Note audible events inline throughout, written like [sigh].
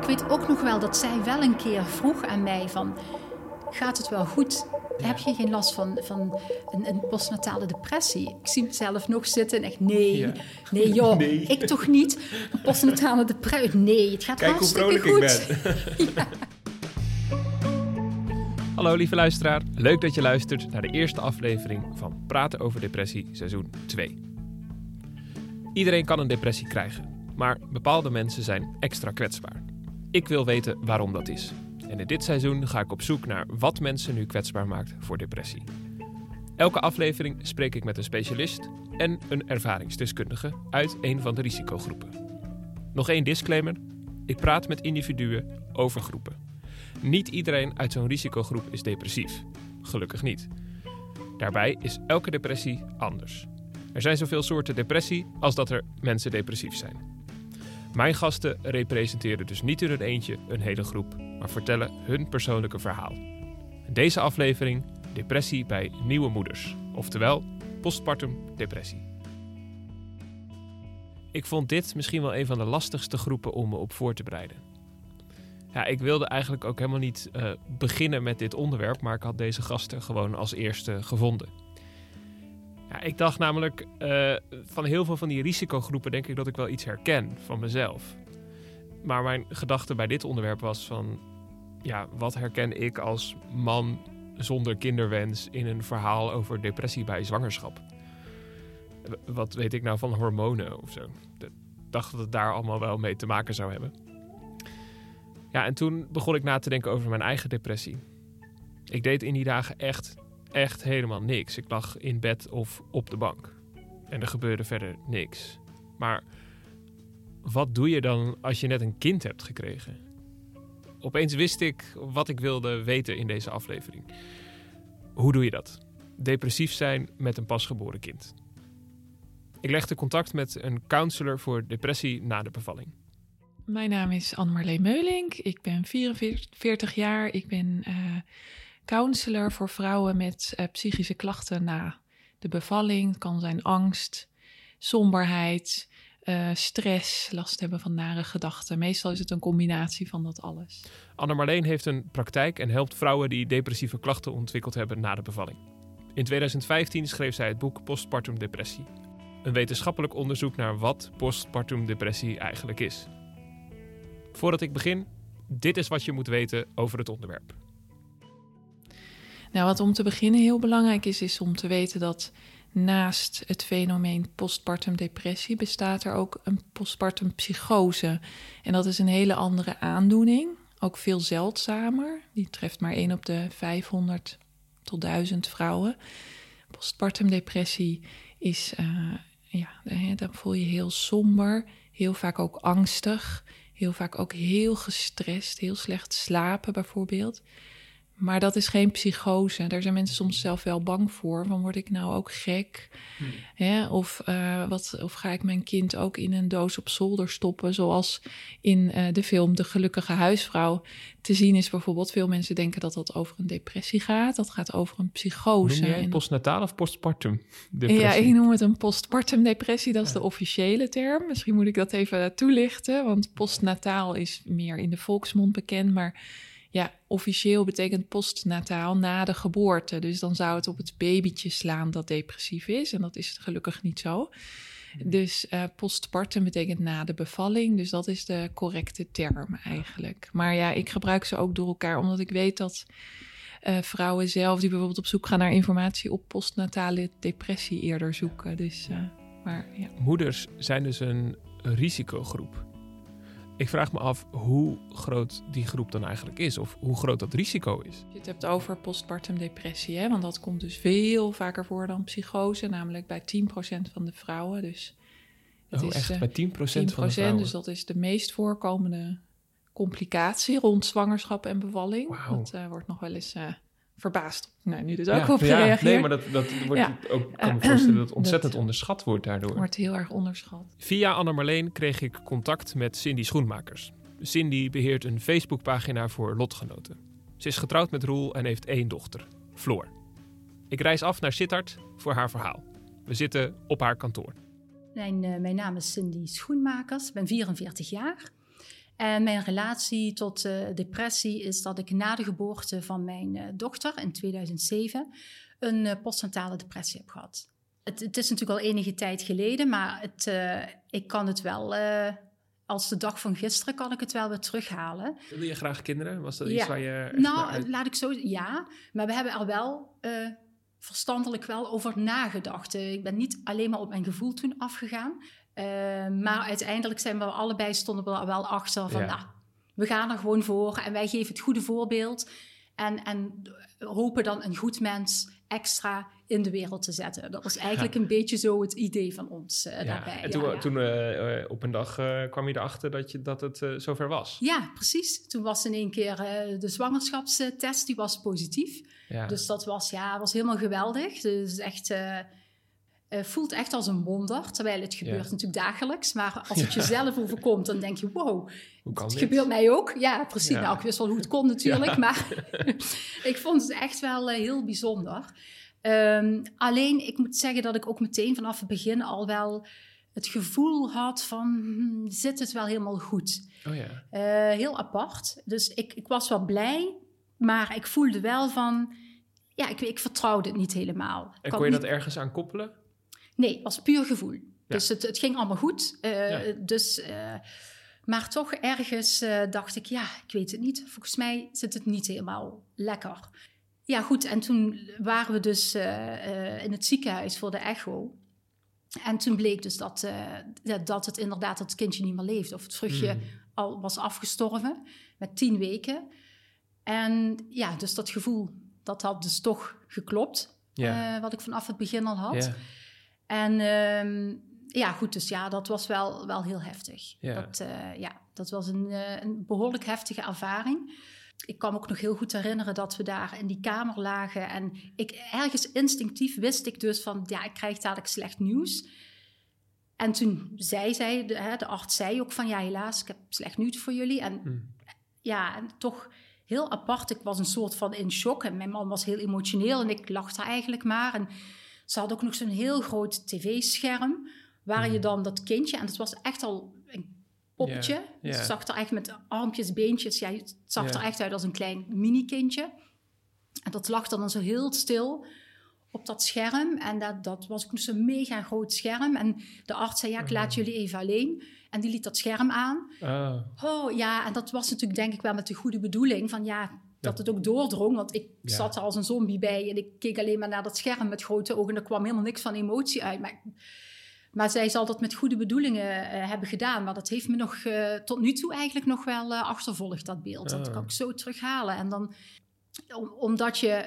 ik weet ook nog wel dat zij wel een keer vroeg aan mij van... Gaat het wel goed? Heb je geen last van, van een, een postnatale depressie? Ik zie mezelf nog zitten en echt nee, Ja. nee joh, [laughs] Nee. ik toch niet. Een postnatale depressie, nee, het gaat Kijk hoe hartstikke vrolijk goed. ik ben. [laughs] [laughs] Hallo lieve luisteraar, leuk dat je luistert naar de eerste aflevering van Praten over Depressie seizoen 2. Iedereen kan een depressie krijgen, maar bepaalde mensen zijn extra kwetsbaar. Ik wil weten waarom dat is. En in dit seizoen ga ik op zoek naar wat mensen nu kwetsbaar maakt voor depressie. Elke aflevering spreek ik met een specialist en een ervaringsdeskundige uit een van de risicogroepen. Nog één disclaimer: ik praat met individuen over groepen. Niet iedereen uit zo'n risicogroep is depressief. Gelukkig niet. Daarbij is elke depressie anders. Er zijn zoveel soorten depressie als dat er mensen depressief zijn. Mijn gasten representeren dus niet in hun eentje een hele groep, maar vertellen hun persoonlijke verhaal. Deze aflevering depressie bij nieuwe moeders, oftewel postpartum depressie. Ik vond dit misschien wel een van de lastigste groepen om me op voor te bereiden. Ja, ik wilde eigenlijk ook helemaal niet eh, beginnen met dit onderwerp, maar ik had deze gasten gewoon als eerste gevonden. Ja, ik dacht namelijk, eh, van heel veel van die risicogroepen denk ik dat ik wel iets herken van mezelf. Maar mijn gedachte bij dit onderwerp was van, ja, wat herken ik als man zonder kinderwens in een verhaal over depressie bij zwangerschap? Wat weet ik nou van hormonen of zo? Ik dacht dat het daar allemaal wel mee te maken zou hebben. Ja, en toen begon ik na te denken over mijn eigen depressie. Ik deed in die dagen echt, echt helemaal niks. Ik lag in bed of op de bank. En er gebeurde verder niks. Maar wat doe je dan als je net een kind hebt gekregen? Opeens wist ik wat ik wilde weten in deze aflevering. Hoe doe je dat? Depressief zijn met een pasgeboren kind. Ik legde contact met een counselor voor depressie na de bevalling. Mijn naam is Anne-Marleen Meulink. Ik ben 44 jaar. Ik ben eh, counselor voor vrouwen met eh, psychische klachten na de bevalling. Het kan zijn angst, somberheid, eh, stress, last hebben van nare gedachten. Meestal is het een combinatie van dat alles. Anne-Marleen heeft een praktijk en helpt vrouwen die depressieve klachten ontwikkeld hebben na de bevalling. In 2015 schreef zij het boek Postpartum Depressie. Een wetenschappelijk onderzoek naar wat postpartum depressie eigenlijk is. Voordat ik begin, dit is wat je moet weten over het onderwerp. Nou, wat om te beginnen heel belangrijk is, is om te weten dat naast het fenomeen postpartum depressie bestaat er ook een postpartum psychose. En dat is een hele andere aandoening, ook veel zeldzamer. Die treft maar 1 op de 500 tot 1000 vrouwen. Postpartum depressie is, eh, ja, dan voel je heel somber, heel vaak ook angstig, heel vaak ook heel gestrest, heel slecht slapen bijvoorbeeld. Maar dat is geen psychose. Daar zijn mensen soms zelf wel bang voor. Van word ik nou ook gek? Hè? Of, eh, wat, of ga ik mijn kind ook in een doos op zolder stoppen? Zoals in eh, de film De Gelukkige Huisvrouw te zien is bijvoorbeeld. Veel mensen denken dat dat over een depressie gaat. Dat gaat over een psychose. Noem jij postnataal of postpartum depressie? ja, ik noem het een postpartum depressie. Dat is de officiële term. Misschien moet ik dat even toelichten. Want postnataal is meer in de volksmond bekend. Maar ja, officieel betekent postnataal na de geboorte. Dus dan zou het op het babytje slaan dat depressief is. En dat is gelukkig niet zo. Dus eh, postpartum betekent na de bevalling. Dus dat is de correcte term eigenlijk. Maar ja, ik gebruik ze ook door elkaar, omdat ik weet dat eh, vrouwen zelf die bijvoorbeeld op zoek gaan naar informatie op postnatale depressie eerder zoeken. Dus, eh, maar ja. Moeders zijn dus een risicogroep. Ik vraag me af hoe groot die groep dan eigenlijk is, of hoe groot dat risico is. Als je het hebt over postpartum depressie, hè, want dat komt dus veel vaker voor dan psychose, namelijk bij 10% van de vrouwen. Dus het oh, is, echt? eh, Bij 10%, 10%, van de vrouwen? dus dat is de meest voorkomende complicatie rond zwangerschap en bevalling. Dat eh, wordt nog wel eens eh, verbaasd. Nou, nu dus ook ja, op ja, gereageerd. nee, maar dat, dat wordt Ja. ook, kan me voorstellen dat het ontzettend Dat- onderschat wordt daardoor. Wordt heel erg onderschat. Via Anne-Marleen kreeg ik contact met Cindy Schoenmakers. Cindy beheert een Facebookpagina voor lotgenoten. Ze is getrouwd met Roel en heeft één dochter, Floor. Ik reis af naar Sittard voor haar verhaal. We zitten op haar kantoor. Mijn, eh, mijn naam is Cindy Schoenmakers, ik ben 44 jaar. En mijn relatie tot uh, depressie is dat ik na de geboorte van mijn uh, dochter in 2007 een uh, postnatale depressie heb gehad. Het, het, is natuurlijk al enige tijd geleden, maar het, ik kan het wel als de dag van gisteren kan ik het wel weer terughalen. Wil je graag kinderen? Was dat iets waar je. Nou, laat ik zo. Ja, maar we hebben er wel verstandelijk wel over nagedacht. Ik ben niet alleen maar op mijn gevoel toen afgegaan. Uh, maar uiteindelijk zijn we allebei stonden we wel achter van, nou, we gaan er gewoon voor en wij geven het goede voorbeeld. En, en hopen dan een goed mens extra in de wereld te zetten. Dat was eigenlijk [laughs] een beetje zo het idee van ons uh, daarbij. En toen, toen uh, op een dag uh, kwam je erachter dat, je, dat het zover was? Ja, precies. Toen was in één keer de zwangerschapstest, die was positief. Ja. Dus dat was, ja, was helemaal geweldig. Dus echt... voelt echt als een wonder, terwijl het gebeurt natuurlijk dagelijks. Maar als [laughs] het jezelf overkomt, dan denk je, wow, het gebeurt mij ook. Ja, precies. Nou, ik wist wel hoe het kon natuurlijk, maar [laughs] ik vond het echt wel heel bijzonder. Um, alleen, ik moet zeggen dat ik ook meteen vanaf het begin al wel het gevoel had van, hm, zit het wel helemaal goed? Oh ja. Uh, heel apart. Dus ik, ik was wel blij, maar ik voelde wel van, ja, ik, ik vertrouwde het niet helemaal. En kon je dat ergens aan koppelen? Nee, was puur gevoel. Ja. Dus het, het ging allemaal goed. Uh, ja. Dus... Uh, maar toch ergens uh, dacht ik, ja, ik weet het niet. Volgens mij zit het niet helemaal lekker. Ja, goed. En toen waren we dus uh, uh, in het ziekenhuis voor de echo. En toen bleek dus dat, dat het inderdaad het kindje niet meer leefde. Of het vruchtje mm. al was afgestorven met tien weken. En ja, dus dat gevoel, dat had dus toch geklopt. Yeah. wat ik vanaf het begin al had. Yeah. En um, ja, goed, dus ja, dat was wel, wel heel heftig. Yeah. Dat, ja, dat was een, een behoorlijk heftige ervaring ik kan me ook nog heel goed herinneren dat we daar in die kamer lagen. En ik ergens instinctief wist ik dus van, ja, ik krijg dadelijk slecht nieuws. En toen zei zij, de, hè, de arts zei ook van, ja, helaas, ik heb slecht nieuws voor jullie. En hmm. ja, en toch heel apart. Ik was een soort van in shock. En mijn man was heel emotioneel en ik lachte eigenlijk maar. En ze had ook nog zo'n heel groot tv-scherm, waar je hmm. dan dat kindje... En het was echt al een poppetje. Yeah, yeah. Het zag er echt met armpjes, beentjes. Ja, het zag yeah. er echt uit als een klein mini-kindje. En dat lag dan zo heel stil op dat scherm. En dat, dat was ook zo'n mega groot scherm. En de arts zei, ja, ik laat jullie even alleen. En die liet dat scherm aan. Oh. oh ja, en dat was natuurlijk denk ik wel met de goede bedoeling. Van ja, dat het ook doordrong. Want ik zat er als een zombie bij. En ik keek alleen maar naar dat scherm met grote ogen. En er kwam helemaal niks van emotie uit. Maar maar zij zal dat met goede bedoelingen uh, hebben gedaan. Maar dat heeft me nog uh, tot nu toe eigenlijk nog wel uh, achtervolgd, dat beeld. Dat kan ik zo terughalen. En dan, om, omdat je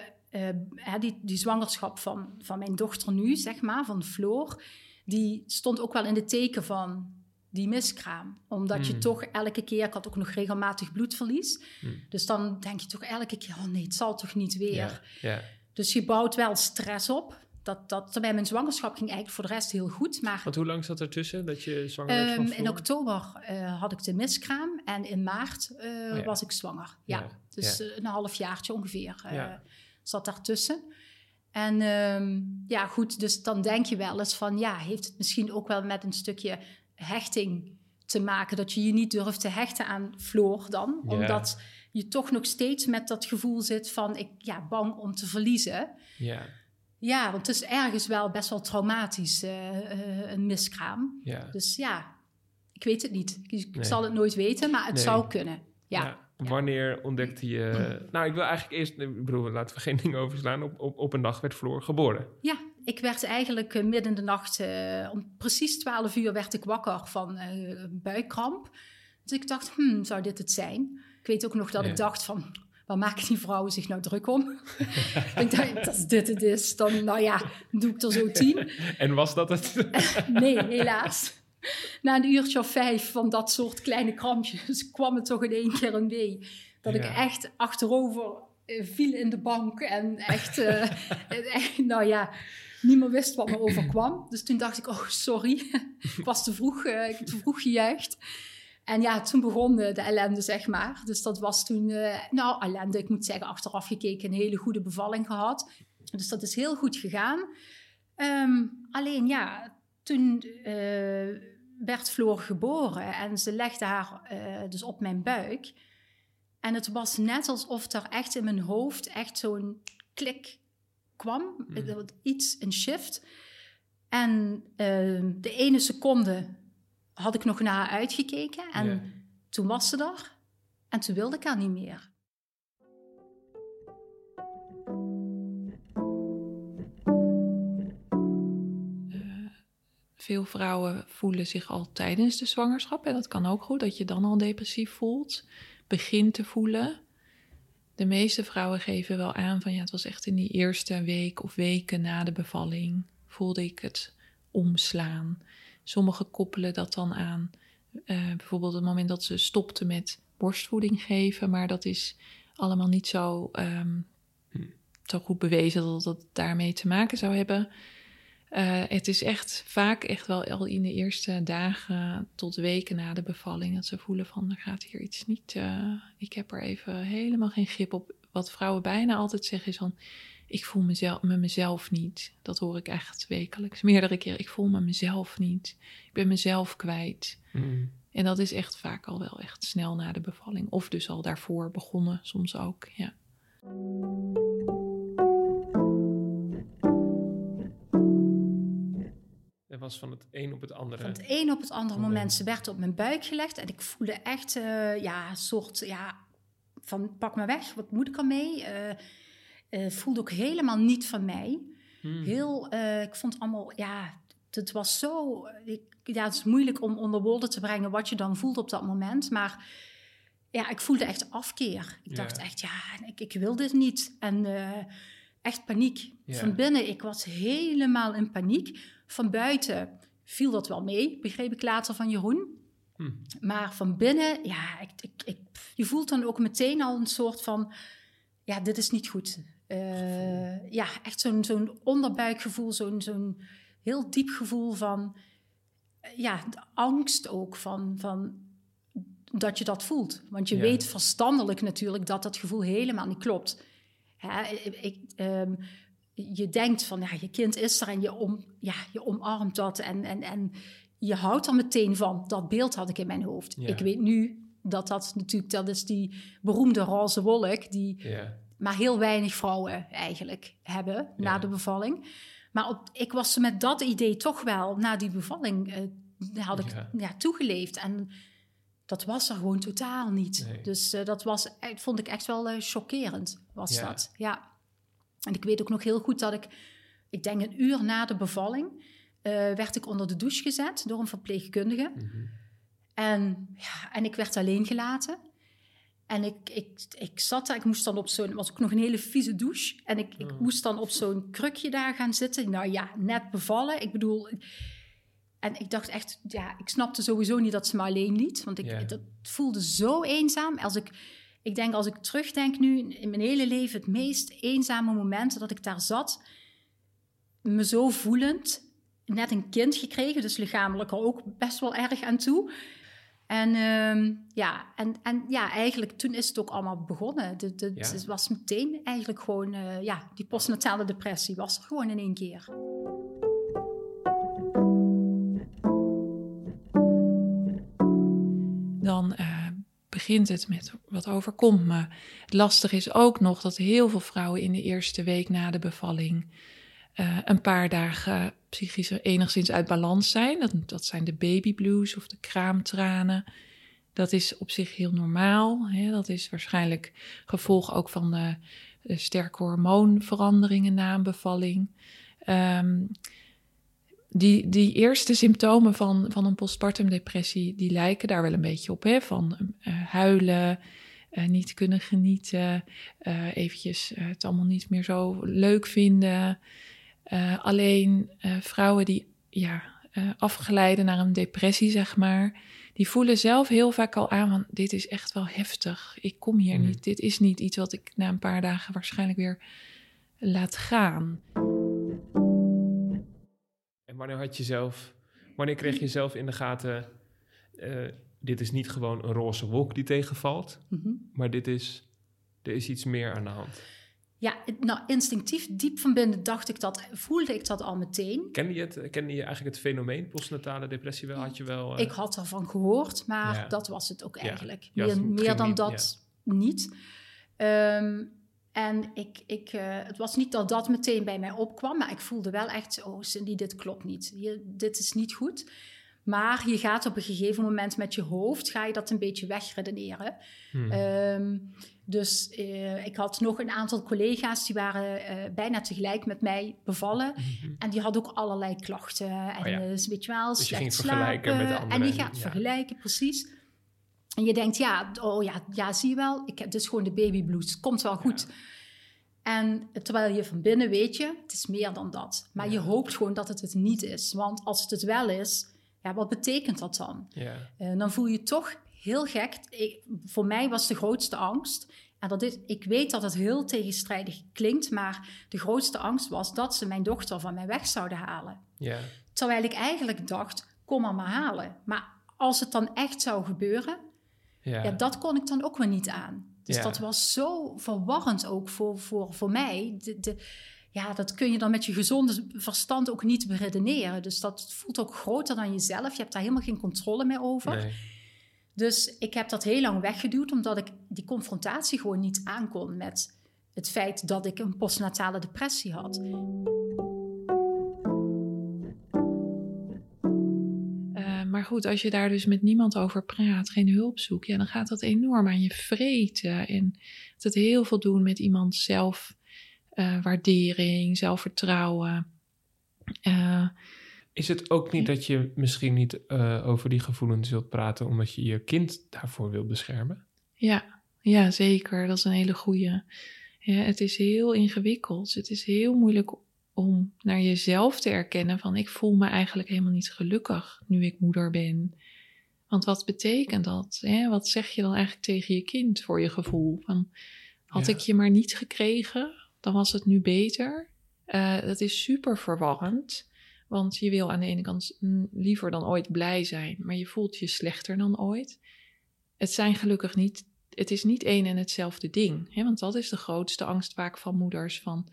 die, die zwangerschap van, van mijn dochter nu, zeg maar, van Floor, die stond ook wel in de teken van die miskraam. Omdat mm. je hmm. toch elke keer, ik had ook nog regelmatig bloedverlies. Mm. Dus dan denk je toch elke keer, oh nee, het zal toch niet weer. Ja, ja. Dus je bouwt wel stress op dat, dat, bij mijn zwangerschap ging eigenlijk voor de rest heel goed. Maar, Want hoe lang zat er tussen dat je zwanger? Um, in oktober uh, had ik de miskraam en in maart uh, oh ja. was ik zwanger. Ja, dus. Uh, een halfjaartje ongeveer zat daartussen. En um, ja, goed, dus dan denk je wel eens van... ja, heeft het misschien ook wel met een stukje hechting te maken... dat je je niet durft te hechten aan Floor dan? Omdat je toch nog steeds met dat gevoel zit van... ik ja, bang om te verliezen. Ja. Ja, want het is ergens wel best wel traumatisch, uh, uh, een miskraam. Dus ja, ik weet het niet. Ik, nee. zal het nooit weten, maar het nee. zou kunnen. Ja. ja. Wanneer ontdekte je... [clears throat] Nou, ik wil eigenlijk eerst... Ik bedoel, laten we geen dingen overslaan. Op, op, op een dag werd Floor geboren. Ja, ik werd eigenlijk uh, midden in de nacht... om precies 12 uur werd ik wakker van buikkramp. Dus ik dacht, hmm, zou dit het zijn? Ik weet ook nog dat ja. ik dacht van waar maken die vrouwen zich nou druk om? [laughs] ik dacht, als dit het is, dan nou ja, doe ik er zo tien. [laughs] En was dat het? [laughs] nee, helaas. Na een uurtje of vijf van dat soort kleine krampjes kwam het toch in één keer een wee. Dat ja. ik echt achterover uh, viel in de bank en echt, [laughs] uh, nou ja, niet meer wist wat me overkwam. Dus toen dacht ik, oh sorry, [laughs] ik was te vroeg, heb te vroeg gejuicht. En ja, toen begon de, de ellende, zeg maar. Dus dat was toen, nou, ellende, ik moet zeggen, achteraf gekeken, een hele goede bevalling gehad. Dus dat is heel goed gegaan. Um, alleen ja, toen werd Floor geboren en ze legde haar dus op mijn buik. En het was net alsof er echt in mijn hoofd echt zo'n klik kwam. Mm. Iets, een shift. En uh, de ene seconde had ik nog naar haar uitgekeken. En toen was ze er. En toen wilde ik haar niet meer. Veel vrouwen voelen zich al tijdens de zwangerschap. En dat kan ook goed, dat je dan al depressief voelt. Begint te voelen. De meeste vrouwen geven wel aan van ja, het was echt in die eerste week of weken na de bevalling. Voelde ik het omslaan. Sommigen koppelen dat dan aan uh, bijvoorbeeld het moment dat ze stopten met borstvoeding geven. Maar dat is allemaal niet zo, um, zo goed bewezen dat dat daarmee te maken zou hebben. Uh, het is echt vaak echt wel al in de eerste dagen tot weken na de bevalling dat ze voelen van er gaat hier iets niet. Uh, ik heb er even helemaal geen grip op. Wat vrouwen bijna altijd zeggen is van ik voel mezelf, me mezelf niet. Dat hoor ik echt wekelijks, meerdere keren. Ik voel me mezelf niet. Ik ben mezelf kwijt. Mm. En dat is echt vaak al wel echt snel na de bevalling. Of dus al daarvoor begonnen, soms ook. Ja. Het was van het een op het andere. Van het een op het andere moment. Ze werd op mijn buik gelegd en ik voelde echt uh, ja, een soort ja, van pak me weg, wat moet ik ermee? Uh, uh, voelde ook helemaal niet van mij. Hmm. Heel, ik vond allemaal, ja, het was zo. Ik, ja, het is moeilijk om onder woorden te brengen wat je dan voelt op dat moment. Maar ja, ik voelde echt afkeer. Ik dacht echt, ja, ik, ik wil dit niet. En echt paniek. Van binnen, ik was helemaal in paniek. Van buiten viel dat wel mee, begreep ik later van Jeroen. Hm. Maar van binnen, ja, ik, ik, ik, je voelt dan ook meteen al een soort van, ja, dit is niet goed. Uh, ja, echt zo'n zo'n onderbuikgevoel, zo'n zo'n heel diep gevoel van, ja, angst ook van, van dat je dat voelt. Want je weet verstandelijk natuurlijk dat dat gevoel helemaal niet klopt. Ja, ik, um, je denkt van, ja, je kind is er en je, om, ja, je omarmt dat en, en, en je houdt er meteen van. Dat beeld had ik in mijn hoofd. Ik weet nu dat dat natuurlijk, dat is die beroemde roze wolk, die maar heel weinig vrouwen eigenlijk hebben na de bevalling. Maar op, ik was met dat idee toch wel na die bevalling, uh, had ik ja. toegeleefd. En dat was er gewoon totaal niet. Dus uh, dat was, eh, vond ik echt wel chockerend, was dat. Ja. En ik weet ook nog heel goed dat ik, ik denk een uur na de bevalling, uh, werd ik onder de douche gezet door een verpleegkundige. Mm -hmm. En, ja, en ik werd alleen gelaten. En ik, ik, ik zat daar, ik moest dan op zo'n, was ook nog een hele vieze douche. En ik, ik oh. moest dan op zo'n krukje daar gaan zitten. Nou ja, net bevallen. Ik bedoel, en ik dacht echt, ja, ik snapte sowieso niet dat ze me alleen liet. Want ik, dat voelde zo eenzaam. Als ik ik denk als ik terugdenk nu in mijn hele leven, het meest eenzame momenten dat ik daar zat, me zo voelend, net een kind gekregen, dus lichamelijk er ook best wel erg aan toe. En, uh, ja, en, en ja, eigenlijk toen is het ook allemaal begonnen. Het was meteen eigenlijk gewoon, uh, ja, die postnatale depressie was er gewoon in één keer. Dan uh, begint het met wat overkomt me. Lastig is ook nog dat heel veel vrouwen in de eerste week na de bevalling uh, een paar dagen psychisch enigszins uit balans zijn. Dat, dat zijn de baby blues of de kraamtranen. Dat is op zich heel normaal. Hè? Dat is waarschijnlijk gevolg ook van de, de sterke hormoonveranderingen na een bevalling. Um, die, die eerste symptomen van, van een postpartum depressie, die lijken daar wel een beetje op. Hè? Van uh, huilen, uh, niet kunnen genieten, uh, eventjes het allemaal niet meer zo leuk vinden. alleen vrouwen die ja, afgeleiden naar een depressie, zeg maar, die voelen zelf heel vaak al aan van dit is echt wel heftig. Ik kom hier mm. niet. Dit is niet iets wat ik na een paar dagen waarschijnlijk weer laat gaan. En wanneer had je zelf, wanneer kreeg je zelf in de gaten, uh, dit is niet gewoon een roze wolk die tegenvalt, mm -hmm. maar dit is, er is iets meer aan de hand? Ja, nou, instinctief, diep van binnen dacht ik dat, voelde ik dat al meteen. Kende je, het, kende je eigenlijk het fenomeen postnatale depressie wel? Had je wel... Ik had ervan gehoord, maar Ja. dat was het ook eigenlijk. Ja, meer dan niet, dat niet. Ehm, en ik, ik, eh, het was niet dat dat meteen bij mij opkwam, maar ik voelde wel echt, oh Cindy, dit klopt niet. Dit is niet goed. Maar je gaat op een gegeven moment met je hoofd, ga je dat een beetje wegredeneren. Hmm. Ehm, dus eh, ik had nog een aantal collega's die waren eh, bijna tegelijk met mij bevallen. Mhm. En die hadden ook allerlei klachten. En Oh ja. weet je wel, Dus je ging vergelijken met de anderen En je en- gaat ja. vergelijken, precies. En je denkt, ja, oh ja, ja zie je wel, ik heb, is gewoon de babyblues. Het komt wel goed. En terwijl je van binnen weet je, het is meer dan dat. Maar je hoopt gewoon dat het het niet is. Want als het het wel is, ja, wat betekent dat dan? Ja. En dan voel je toch heel gek. Ik- voor mij was de grootste angst. En dat is, ik weet dat het heel tegenstrijdig klinkt, maar de grootste angst was dat ze mijn dochter van mij weg zouden halen. Ja. Terwijl ik eigenlijk dacht, kom maar maar halen. Maar als het dan echt zou gebeuren, Ja. ja. dat kon ik dan ook weer niet aan. Dus Ja. dat was zo verwarrend ook voor, voor, voor mij. De, de, ja, dat kun je dan met je gezonde verstand ook niet beredeneren. Dus dat voelt ook groter dan jezelf. Je hebt daar helemaal geen controle meer over. Nee. Dus ik heb dat heel lang weggeduwd, omdat ik die confrontatie gewoon niet aankon met het feit dat ik een postnatale depressie had. Maar goed, als je daar dus met niemand over praat, geen hulp zoekt, ja, dan gaat dat enorm aan je vreten. En het heeft heel veel doen met iemands zelfwaardering, zelfvertrouwen. Eh, Is het ook niet dat je misschien niet eh, over die gevoelens wilt praten omdat je je kind daarvoor wil beschermen? ja, ja, zeker. Dat is een hele goeie. Ja, het is heel ingewikkeld. Het is heel moeilijk om naar jezelf te erkennen van ik voel me eigenlijk helemaal niet gelukkig nu ik moeder ben. Want wat betekent dat? Hè? Wat zeg je dan eigenlijk tegen je kind voor je gevoel? Van, had Ja. ik je maar niet gekregen, dan was het nu beter. Eh, dat is super verwarrend. Want je wil aan de ene kant liever dan ooit blij zijn, maar je voelt je slechter dan ooit. Het zijn gelukkig niet, het is niet één en hetzelfde ding. Hè? Want dat is de grootste angst vaak van moeders. Van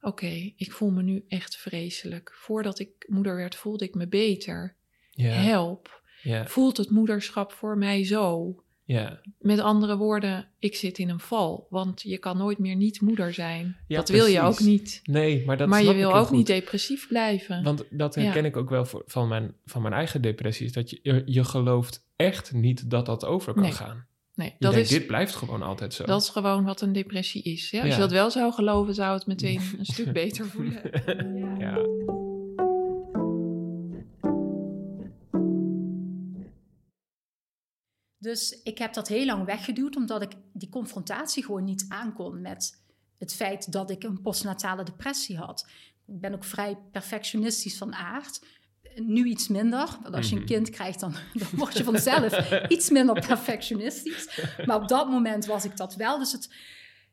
oké, ik voel me nu echt vreselijk. Voordat ik moeder werd, voelde ik me beter. Ja. Help. Ja. Voelt het moederschap voor mij zo? Ja. Met andere woorden, ik zit in een val. Want je kan nooit meer niet moeder zijn. Ja, dat wil je ook niet. Nee, maar dat maar je wil ook goed. niet depressief blijven. Want dat Ja. herken ik ook wel voor, van, mijn, van mijn eigen depressies. Dat je, je, je gelooft echt niet dat dat over kan Nee, gaan. Nee, dat denkt, is, dit blijft gewoon altijd zo. dat is gewoon wat een depressie is. Ja? Als Ja. je dat wel zou geloven, zou het meteen [laughs] een stuk beter voelen. ja. Dus ik heb dat heel lang weggeduwd, omdat ik die confrontatie gewoon niet aankon met het feit dat ik een postnatale depressie had. Ik ben ook vrij perfectionistisch van aard. Nu iets minder, want als je een Mhm. kind krijgt, dan, [laughs] dan word je vanzelf iets minder perfectionistisch. Maar op dat moment was ik dat wel. Dus het,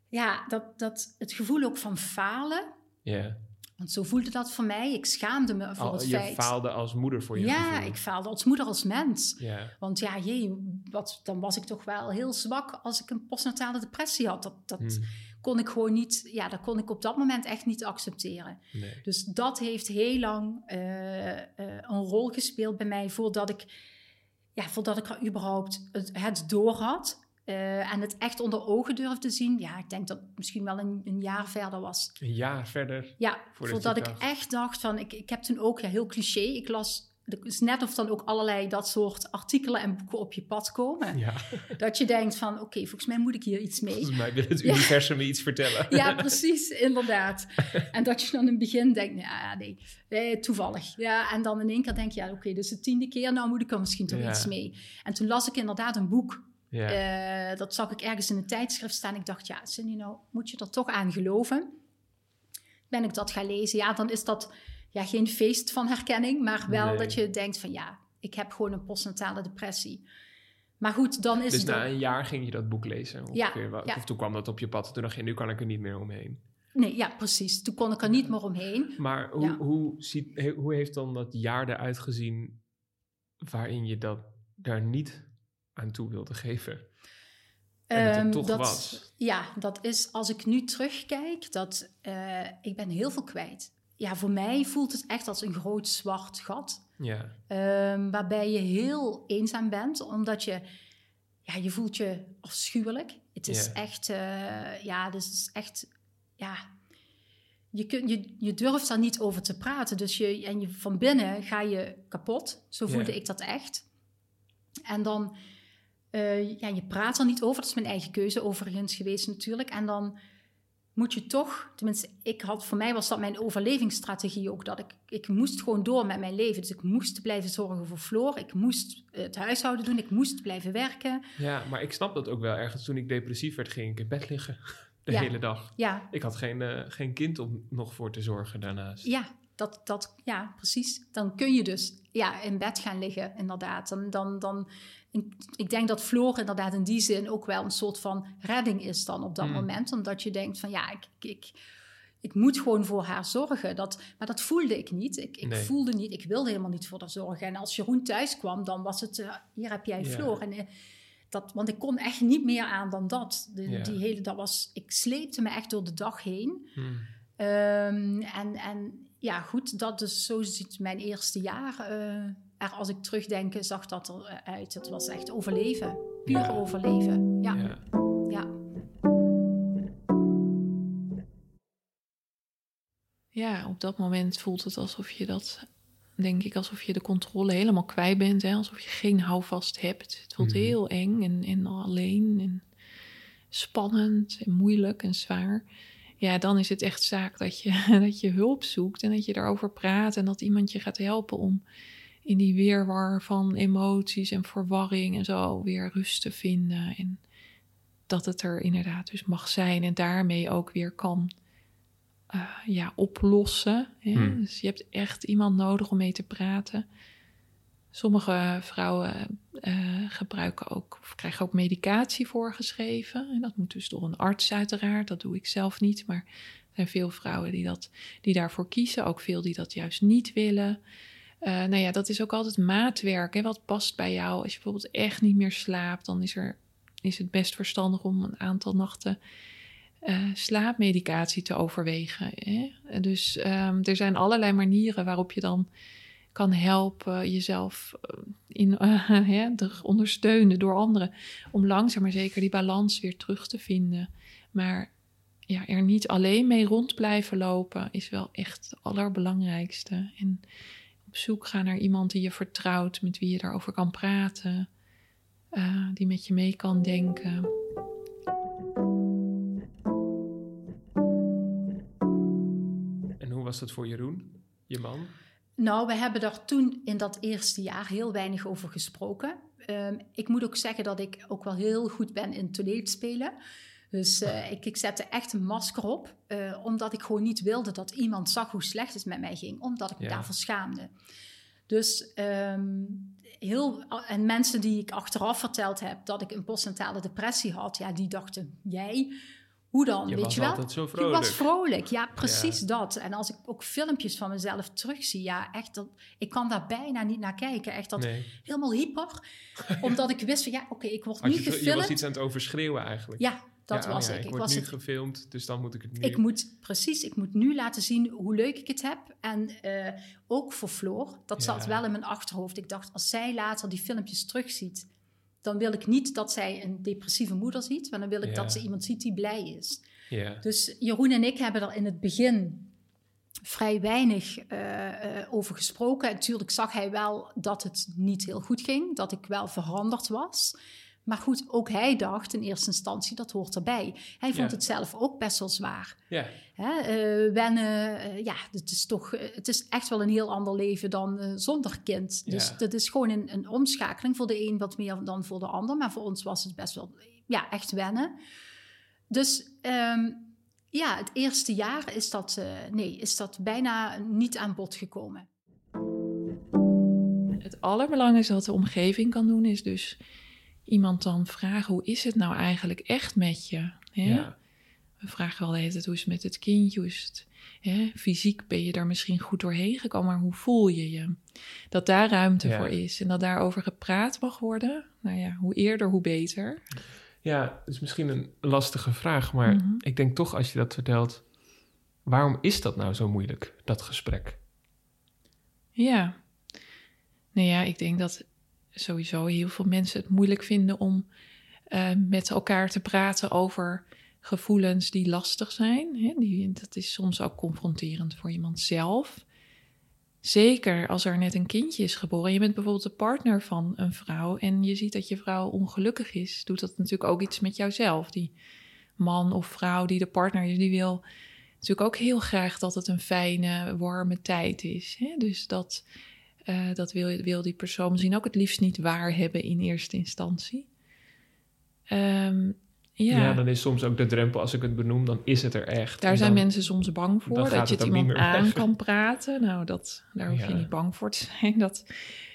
ja, dat, dat, het gevoel ook van falen, ja. want zo voelde dat voor mij. Ik schaamde me voor Al, het je feit. faalde als moeder voor je ja, gevoel. ik faalde als moeder, als mens. Ja. Want ja, jee, wat, dan was ik toch wel heel zwak als ik een postnatale depressie had. Dat, dat Hm, kon ik gewoon niet, ja, dat kon ik op dat moment echt niet accepteren. nee. Dus dat heeft heel lang eh, eh, een rol gespeeld bij mij voordat ik, ja, voordat ik er überhaupt het, het door had. eh, en het echt onder ogen durfde zien. Ja, ik denk dat het misschien wel een, een jaar verder was. Een jaar verder. Ja, Voordat ik dacht- echt dacht van, ik, ik heb toen ook, ja, heel cliché, ik las, het is net of dan ook allerlei dat soort artikelen en boeken op je pad komen. Ja. Dat je denkt van, oké, volgens mij moet ik hier iets mee. Volgens mij wil het Ja. universum me iets vertellen. Ja, [laughs] precies, inderdaad. En dat je dan in het begin denkt, nou ja, nee, eh, toevallig. Ja, en dan in één keer denk je, ja, oké, dus de tiende keer, nou moet ik er misschien toch Ja. iets mee. En toen las ik inderdaad een boek. Ja. Eh, dat zag ik ergens in een tijdschrift staan. Ik dacht, ja, Cindy, nou moet je er toch aan geloven. Ben ik dat gaan lezen, ja, dan is dat ja, geen feest van herkenning, maar wel Nee. dat je denkt van, ja, ik heb gewoon een postnatale depressie. Maar goed, dan is dus het... na ook- een jaar ging je dat boek lezen. Ja, Ongeveer. Wa- ja. Of toen kwam dat op je pad. Toen dacht je, nu kan ik er niet meer omheen. Nee, ja, precies. Toen kon ik er niet meer omheen. Maar hoe, Ja. hoe, ziet, hoe heeft dan dat jaar eruit gezien waarin je dat daar niet aan toe wilde geven? En dat het Ehm, toch dat, was. Ja, dat is als ik nu terugkijk, dat eh, ik ben heel veel kwijt. Ja, voor mij voelt het echt als een groot zwart gat. Ja, ehm, waarbij je heel eenzaam bent, omdat je, ja, je voelt je afschuwelijk. Het is Ja. echt, eh, ja, dus het is echt, ja, je, kun, je, je durft daar niet over te praten. Dus je, en je, van binnen ga je kapot. Zo voelde Ja. ik dat echt. En dan, eh, ja, je praat er niet over. Dat is mijn eigen keuze overigens geweest natuurlijk. En dan moet je toch, tenminste, ik had, voor mij was dat mijn overlevingsstrategie ook. Dat ik, ik moest gewoon door met mijn leven. Dus ik moest blijven zorgen voor Floor. Ik moest het huishouden doen. Ik moest blijven werken. ja, maar ik snap dat ook wel. Ergens toen ik depressief werd, ging ik in bed liggen. [laughs] De Ja. hele dag. Ja, Ik had geen, eh, geen kind om nog voor te zorgen daarnaast. Ja, dat, dat, ja, precies. Dan kun je dus ja, in bed gaan liggen, inderdaad. Dan, dan, dan, ik denk dat Floor inderdaad in die zin ook wel een soort van redding is dan op dat Mm. moment. Omdat je denkt van ja, ik, ik, ik moet gewoon voor haar zorgen. Dat, maar dat voelde ik niet. Ik, ik Nee. voelde niet, ik wilde helemaal niet voor haar zorgen. En als Jeroen thuis kwam, dan was het, eh, hier heb jij Ja. Floor. En, eh, dat, want ik kon echt niet meer aan dan dat. De, Ja. die hele, dat was, ik sleepte me echt door de dag heen. Hm. Ehm, en, en ja, goed, dat is zo ziet mijn eerste jaar eh, er, als ik terugdenk, zag dat eruit. Het was echt overleven, puur Ja. overleven. Ja, ja. Ja. Ja, op dat moment voelt het alsof je dat, denk ik, alsof je de controle helemaal kwijt bent. Hè? Alsof je geen houvast hebt. Het voelt Mhm. heel eng en, en alleen en spannend en moeilijk en zwaar. Ja, dan is het echt zaak dat je, [laughs] dat je hulp zoekt en dat je daarover praat en dat iemand je gaat helpen om in die weerwar van emoties en verwarring en zo weer rust te vinden. En dat het er inderdaad dus mag zijn en daarmee ook weer kan eh, ja, oplossen. Hè? Hmm. Dus je hebt echt iemand nodig om mee te praten. Sommige vrouwen eh, gebruiken ook, of krijgen ook medicatie voorgeschreven. En dat moet dus door een arts uiteraard. Dat doe ik zelf niet. Maar er zijn veel vrouwen die, dat, die daarvoor kiezen. Ook veel die dat juist niet willen. Eh, nou ja, dat is ook altijd maatwerk. Hè? Wat past bij jou? Als je bijvoorbeeld echt niet meer slaapt, dan is, er, is het best verstandig om een aantal nachten eh, slaapmedicatie te overwegen. Hè? Dus ehm, er zijn allerlei manieren waarop je dan kan helpen jezelf eh, in, [laughs] hè, de- ondersteunen door anderen. Om langzaam maar zeker die balans weer terug te vinden. Maar ja, er niet alleen mee rond blijven lopen is wel echt het allerbelangrijkste. En op zoek gaan naar iemand die je vertrouwt, met wie je daarover kan praten, eh, die met je mee kan denken. En hoe was dat voor Jeroen, je man? Nou, we hebben daar toen in dat eerste jaar heel weinig over gesproken. Ehm, ik moet ook zeggen dat ik ook wel heel goed ben in toneelspelen. Dus eh, ik, ik zette echt een masker op, eh, omdat ik gewoon niet wilde dat iemand zag hoe slecht het met mij ging, omdat ik me Ja. daarvoor schaamde. Dus ehm, heel, en mensen die ik achteraf verteld heb dat ik een postnatale depressie had, ja, die dachten, jij, hoe dan? Je weet was je wel? altijd zo Je vrolijk. was vrolijk, ja, precies dat. En als ik ook filmpjes van mezelf terugzie, ja, echt, dat, ik kan daar bijna niet naar kijken. Echt dat Nee. helemaal hyper. [laughs] omdat ik wist van, ja, oké, ik word nu je, je gefilmd. was iets aan het overschreeuwen eigenlijk. Ja, dat Ja, oh was ja, ik. Ik, word was nu het, gefilmd, dus dan moet ik het nu... ik moet, precies, ik moet nu laten zien hoe leuk ik het heb. En eh, ook voor Floor, dat zat wel in mijn achterhoofd. Ik dacht, als zij later die filmpjes terugziet, dan wil ik niet dat zij een depressieve moeder ziet, maar dan wil ik dat ze iemand ziet die blij is. Ja. Dus Jeroen en ik hebben er in het begin vrij weinig eh, eh, over gesproken. En natuurlijk zag hij wel dat het niet heel goed ging, dat ik wel veranderd was. Maar goed, ook hij dacht in eerste instantie dat hoort erbij. Hij vond Ja. het zelf ook best wel zwaar. ja. Hè? eh, wennen, eh, ja, het is toch, eh, het is echt wel een heel ander leven dan zonder kind. Dus Ja. dat is gewoon een, een omschakeling voor de een wat meer dan voor de ander. Maar voor ons was het best wel, ja, echt wennen. Dus ehm, ja, het eerste jaar is dat, eh, nee, is dat bijna niet aan bod gekomen. Het allerbelangrijkste wat de omgeving kan doen is dus iemand dan vragen: hoe is het nou eigenlijk echt met je? Hè? Ja. We vragen wel de hele tijd hoe is het met het kindje, hoe is het hè? fysiek ben je daar misschien goed doorheen gekomen, maar hoe voel je je? Dat daar ruimte Ja. voor is en dat daarover gepraat mag worden. Nou ja, hoe eerder, hoe beter. Ja, het is misschien een lastige vraag, maar Mhm. ik denk toch als je dat vertelt, waarom is dat nou zo moeilijk, dat gesprek? Ja. Nou ja, ik denk dat sowieso heel veel mensen het moeilijk vinden om eh, met elkaar te praten over gevoelens die lastig zijn. Hè? Die, dat is soms ook confronterend voor iemand zelf. Zeker als er net een kindje is geboren. Je bent bijvoorbeeld de partner van een vrouw en je ziet dat je vrouw ongelukkig is. Doet dat natuurlijk ook iets met jouzelf. Die man of vrouw die de partner is, die wil natuurlijk ook heel graag dat het een fijne, warme tijd is. Hè? Dus dat, eh, dat wil, wil die persoon misschien ook het liefst niet waar hebben in eerste instantie. Ehm, ja, Ja. dan is soms ook de drempel, als ik het benoem, dan is het er echt. daar zijn mensen soms bang voor. Dat je het iemand aan weg. kan praten. Nou, dat, daar hoef je niet bang voor te zijn. [laughs] Dat,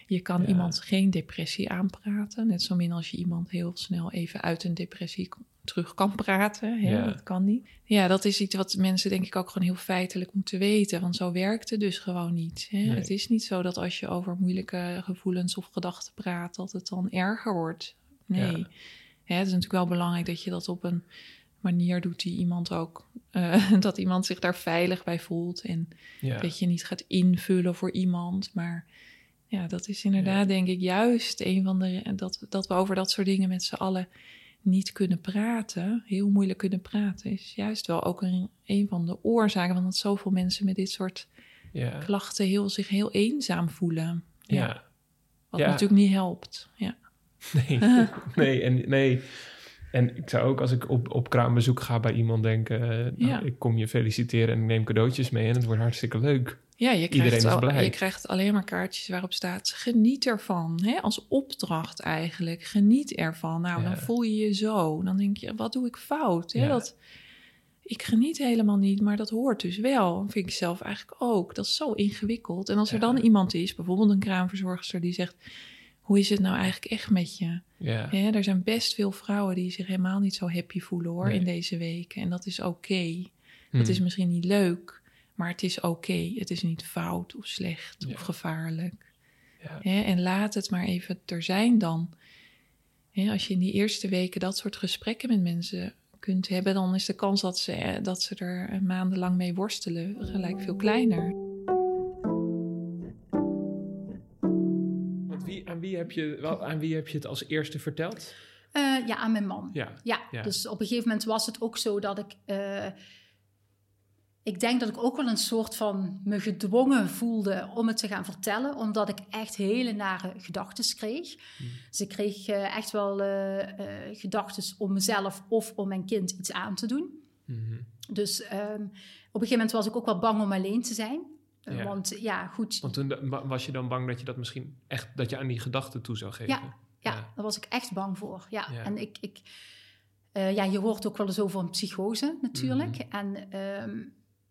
je kan Ja. iemand geen depressie aanpraten. Net zo min als je iemand heel snel even uit een depressie terug kan praten. Hè? Ja. Dat kan niet. Ja, dat is iets wat mensen denk ik ook gewoon heel feitelijk moeten weten. Want zo werkt het dus gewoon niet. Hè? Nee. Het is niet zo dat als je over moeilijke gevoelens of gedachten praat... dat het dan erger wordt. Nee. Ja. Hè, het is natuurlijk wel belangrijk dat je dat op een manier doet die iemand ook... eh, [laughs] dat iemand zich daar veilig bij voelt. En Ja. dat je niet gaat invullen voor iemand. Maar ja, dat is inderdaad denk ik juist een van de... Dat, dat we over dat soort dingen met z'n allen niet kunnen praten. Heel moeilijk kunnen praten. Is juist wel ook een, een van de oorzaken. van dat zoveel mensen met dit soort Ja. klachten heel, zich heel eenzaam voelen. Ja, Ja. Wat Ja. natuurlijk niet helpt. Ja. Nee, [laughs] nee, en, nee. En ik zou ook als ik op, op kraambezoek ga bij iemand denken... eh, nou, ik kom je feliciteren en ik neem cadeautjes mee... en het wordt hartstikke leuk. Ja, je Iedereen krijgt, is al- blij. je krijgt alleen maar kaartjes waarop staat: geniet ervan. Hè? Als opdracht eigenlijk. Geniet ervan. Nou, Ja. dan voel je je zo. Dan denk je: wat doe ik fout? Hè? Ja. Dat, ik geniet helemaal niet, maar dat hoort dus wel. Dat vind ik zelf eigenlijk ook. Dat is zo ingewikkeld. En als er dan iemand is, bijvoorbeeld een kraamverzorgster, die zegt: hoe is het nou eigenlijk echt met je? Ja, er zijn best veel vrouwen die zich helemaal niet zo happy voelen hoor Nee. in deze weken. En dat is oké. Hm. Het is misschien niet leuk, maar het is oké. Het is niet fout of slecht Ja. of gevaarlijk. Ja. En laat het maar even er zijn dan. Als je in die eerste weken dat soort gesprekken met mensen kunt hebben, dan is de kans dat ze, eh, dat ze er eh, maandenlang mee worstelen gelijk veel kleiner. Wie, aan, wie heb je, wel, aan wie heb je het als eerste verteld? Eh, ja, aan mijn man. Ja. Ja, Ja. dus op een gegeven moment was het ook zo dat ik. eh, ik denk dat ik ook wel een soort van me gedwongen voelde om het te gaan vertellen, omdat ik echt hele nare gedachten kreeg. Dus ik kreeg eh, echt wel gedachten om mezelf of om mijn kind iets aan te doen. Mhm. Dus ehm, op een gegeven moment was ik ook wel bang om alleen te zijn. Ja. Want ja, goed. Want toen was je dan bang dat je dat misschien echt... dat je aan die gedachten toe zou geven? Ja, ja, Ja. daar was ik echt bang voor. Ja, Ja. en ik, ik eh, ja, je hoort ook wel eens over een psychose natuurlijk. Mhm. En ehm,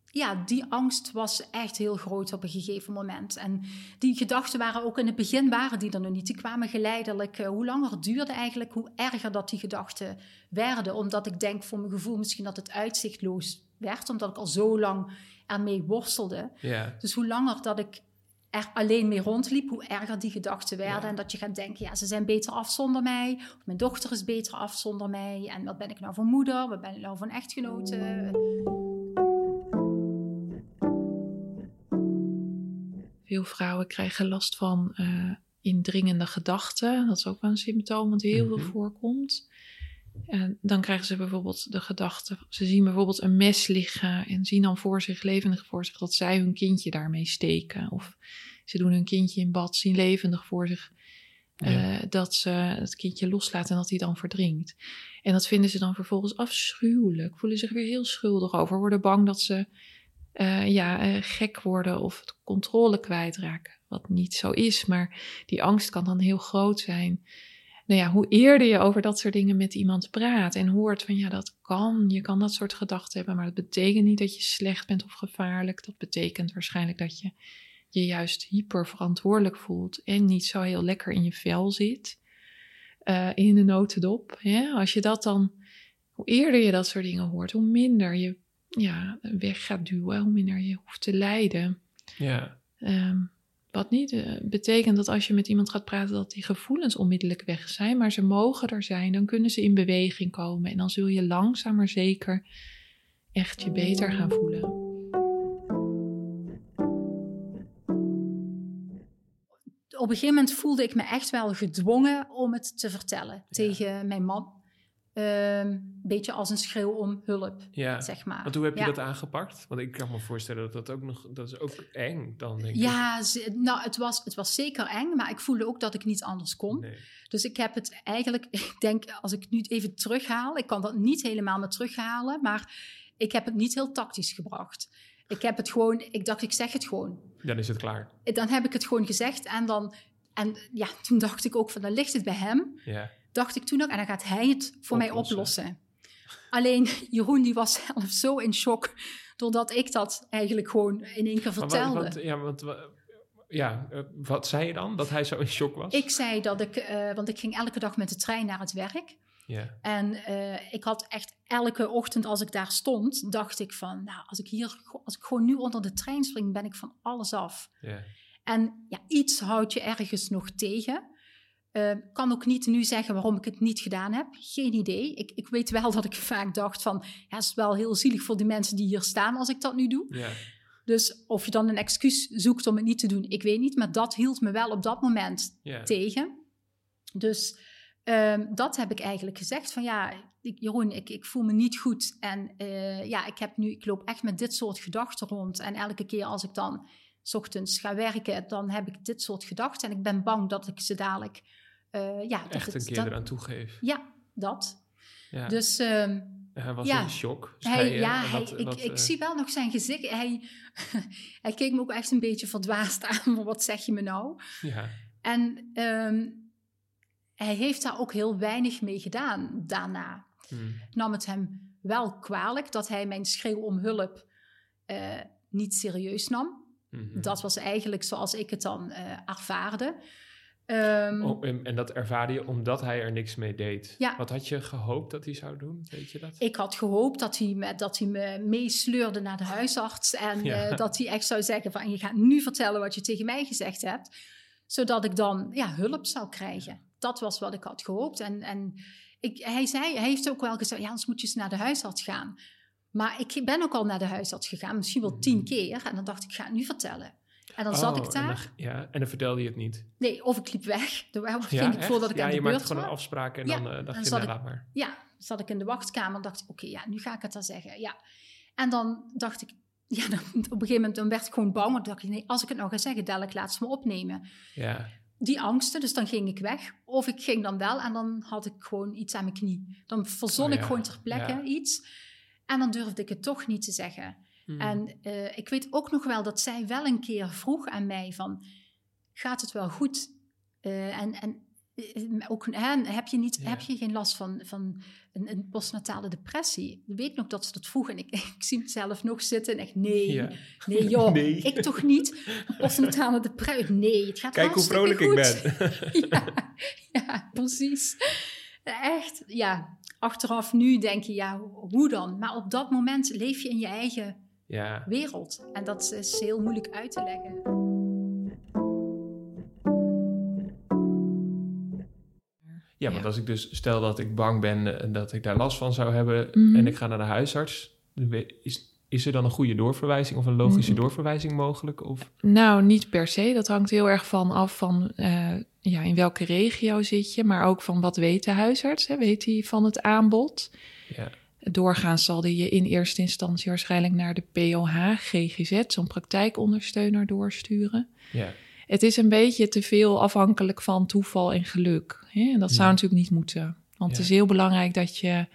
ja, die angst was echt heel groot op een gegeven moment. En die gedachten waren ook in het begin waren die er nog niet. Die kwamen geleidelijk. eh, hoe langer het duurde eigenlijk, hoe erger dat die gedachten werden. Omdat ik denk voor mijn gevoel misschien dat het uitzichtloos werd. Omdat ik al zo lang ermee worstelde. Ja. Dus hoe langer dat ik er alleen mee rondliep, hoe erger die gedachten werden. Ja. En dat je gaat denken, ja, ze zijn beter af zonder mij. Of mijn dochter is beter af zonder mij. En wat ben ik nou voor moeder? Wat ben ik nou voor een echtgenote? Veel vrouwen krijgen last van eh, indringende gedachten. Dat is ook wel een symptoom wat heel Mhm. veel voorkomt. En dan krijgen ze bijvoorbeeld de gedachte, ze zien bijvoorbeeld een mes liggen en zien dan voor zich, levendig voor zich, dat zij hun kindje daarmee steken. Of ze doen hun kindje in bad, zien levendig voor zich eh, dat ze het kindje loslaten en dat hij dan verdrinkt. En dat vinden ze dan vervolgens afschuwelijk, voelen zich weer heel schuldig over, worden bang dat ze eh, ja, eh, gek worden of het controle kwijtraken. Wat niet zo is, maar die angst kan dan heel groot zijn. Nou ja, hoe eerder je over dat soort dingen met iemand praat en hoort van ja, dat kan, je kan dat soort gedachten hebben, maar dat betekent niet dat je slecht bent of gevaarlijk. Dat betekent waarschijnlijk dat je je juist hyper verantwoordelijk voelt en niet zo heel lekker in je vel zit. eh, in de notendop. Hè? Als je dat dan, hoe eerder je dat soort dingen hoort, hoe minder je ja, weg gaat duwen, hoe minder je hoeft te lijden. Ja. Ehm, Wat niet uh, betekent dat als je met iemand gaat praten dat die gevoelens onmiddellijk weg zijn, maar ze mogen er zijn, dan kunnen ze in beweging komen en dan zul je langzaam maar zeker echt je beter gaan voelen. Op een gegeven moment voelde ik me echt wel gedwongen om het te vertellen tegen mijn man. Een ehm, beetje als een schreeuw om hulp, ja. zeg maar. Want hoe heb je dat aangepakt? Want ik kan me voorstellen dat dat ook nog... Dat is ook eng dan, denk ja, ik. nou, het was, het was zeker eng, maar ik voelde ook dat ik niet anders kon. Dus ik heb het eigenlijk... [laughs] Ik denk, als ik nu even terughaal... Ik kan dat niet helemaal meer terughalen, maar ik heb het niet heel tactisch gebracht. Ik heb het gewoon... Ik dacht, ik zeg het gewoon. Dan is het klaar. Dan heb ik het gewoon gezegd en dan... En ja, toen dacht ik ook van, dan ligt het bij hem. Ja dacht ik toen ook. En dan gaat hij het voor mij oplossen. Alleen [laughs] Jeroen die was zelf zo in shock doordat ik dat eigenlijk gewoon in één keer vertelde. wat, ja, want, ja, eh, wat zei je dan? Dat hij zo in shock was? Ik zei dat ik, uh, want ik ging elke dag met de trein naar het werk. Ja. En uh, ik had echt elke ochtend als ik daar stond, dacht ik van, nou, als ik hier, als ik gewoon nu onder de trein spring, ben ik van alles af. Ja. En ja, iets houdt je ergens nog tegen. Uh, kan ook niet nu zeggen waarom ik het niet gedaan heb. Geen idee. Ik, ik weet wel dat ik vaak dacht van... Ja, het is wel heel zielig voor die mensen die hier staan als ik dat nu doe. Ja. Dus of je dan een excuus zoekt om het niet te doen, ik weet niet. Maar dat hield me wel op dat moment tegen. Dus um, dat heb ik eigenlijk gezegd. Van ja, ik, Jeroen, ik, ik voel me niet goed. En uh, ja, ik, heb nu, ik loop echt met dit soort gedachten rond. En elke keer als ik dan s ochtends ga werken, dan heb ik dit soort gedachten. En ik ben bang dat ik ze dadelijk uh, ja, Echt een keer dat, eraan toegeef. Ja, dat. Ja. Dus... Uh, hij was in shock. Hij, ja, hij, ik, ik, uh... zie wel nog zijn gezicht. Hij, [laughs] hij keek me ook echt een beetje verdwaasd [laughs] aan. Wat zeg je me nou? Ja. En um, hij heeft daar ook heel weinig mee gedaan daarna. Hmm. nam het hem wel kwalijk dat hij mijn schreeuw om hulp uh, niet serieus nam. Mm -hmm. Dat was eigenlijk zoals ik het dan uh, ervaarde. Um, oh, en, dat ervaarde je omdat hij er niks mee deed. Ja. Wat had je gehoopt dat hij zou doen? Weet je dat? Ik had gehoopt dat hij me, dat hij me meesleurde naar de huisarts. En uh, dat hij echt zou zeggen van je gaat nu vertellen wat je tegen mij gezegd hebt. Zodat ik dan ja, hulp zou krijgen. Dat was wat ik had gehoopt. En, en ik, hij, zei, hij heeft ook wel gezegd, ja, anders moet je eens naar de huisarts gaan. Maar ik ben ook al naar de huisarts gegaan, misschien wel tien mhm. keer. En dan dacht ik, ik ga het nu vertellen. En dan zat ik oh, daar. En ja, en dan vertelde je het niet? Nee, of ik liep weg. [laughs] Ging ik voordat ik ja, aan de je maakte gewoon een afspraak en dan uh, dacht je, nou, laat maar. Ja, zat ik in de wachtkamer en dacht ik, oké, ja, nu ga ik het dan zeggen. Ja. En dan dacht ik, [laughs] ja, dan, op een gegeven moment dan werd ik gewoon bang. Want dacht ik, nee, als ik het nou ga zeggen, dadelijk laat ze me opnemen. Ja. Die angsten, dus dan ging ik weg. Of ik ging dan wel en dan had ik gewoon iets aan mijn knie. Dan verzon oh, ik gewoon ter plekke iets. En dan durfde ik het toch niet te zeggen. Hmm. En uh, ik weet ook nog wel dat zij wel een keer vroeg aan mij van, gaat het wel goed? Uh, en, en uh, ook, hè, heb, je niet, heb je geen last van, van een, een, postnatale depressie? Ik weet nog dat ze dat vroeg en ik, [laughs] ik zie mezelf nog zitten en echt, nee, ja. nee joh, [laughs] nee. ik toch niet? Postnatale depressie, nee, het gaat Kijk hoe vrolijk goed. ik ben. [laughs] ja, ja, precies. Echt, ja, achteraf nu denk je, ja, hoe dan? Maar op dat moment leef je in je eigen ja. wereld. En dat is heel moeilijk uit te leggen. Ja, want als ik dus stel dat ik bang ben en dat ik daar last van zou hebben mhm. en ik ga naar de huisarts, is, is er dan een goede doorverwijzing of een logische mhm. doorverwijzing mogelijk? Of? Nou, niet per se. Dat hangt heel erg van af van uh, ja, in welke regio zit je, maar ook van wat weet de huisarts? Hè? Weet hij van het aanbod? Ja. Doorgaans zal die je in eerste instantie waarschijnlijk naar de POH, GGZ, zo'n praktijkondersteuner doorsturen. Ja. Het is een beetje te veel afhankelijk van toeval en geluk. Hè? En dat zou natuurlijk niet moeten. Want het is heel belangrijk dat je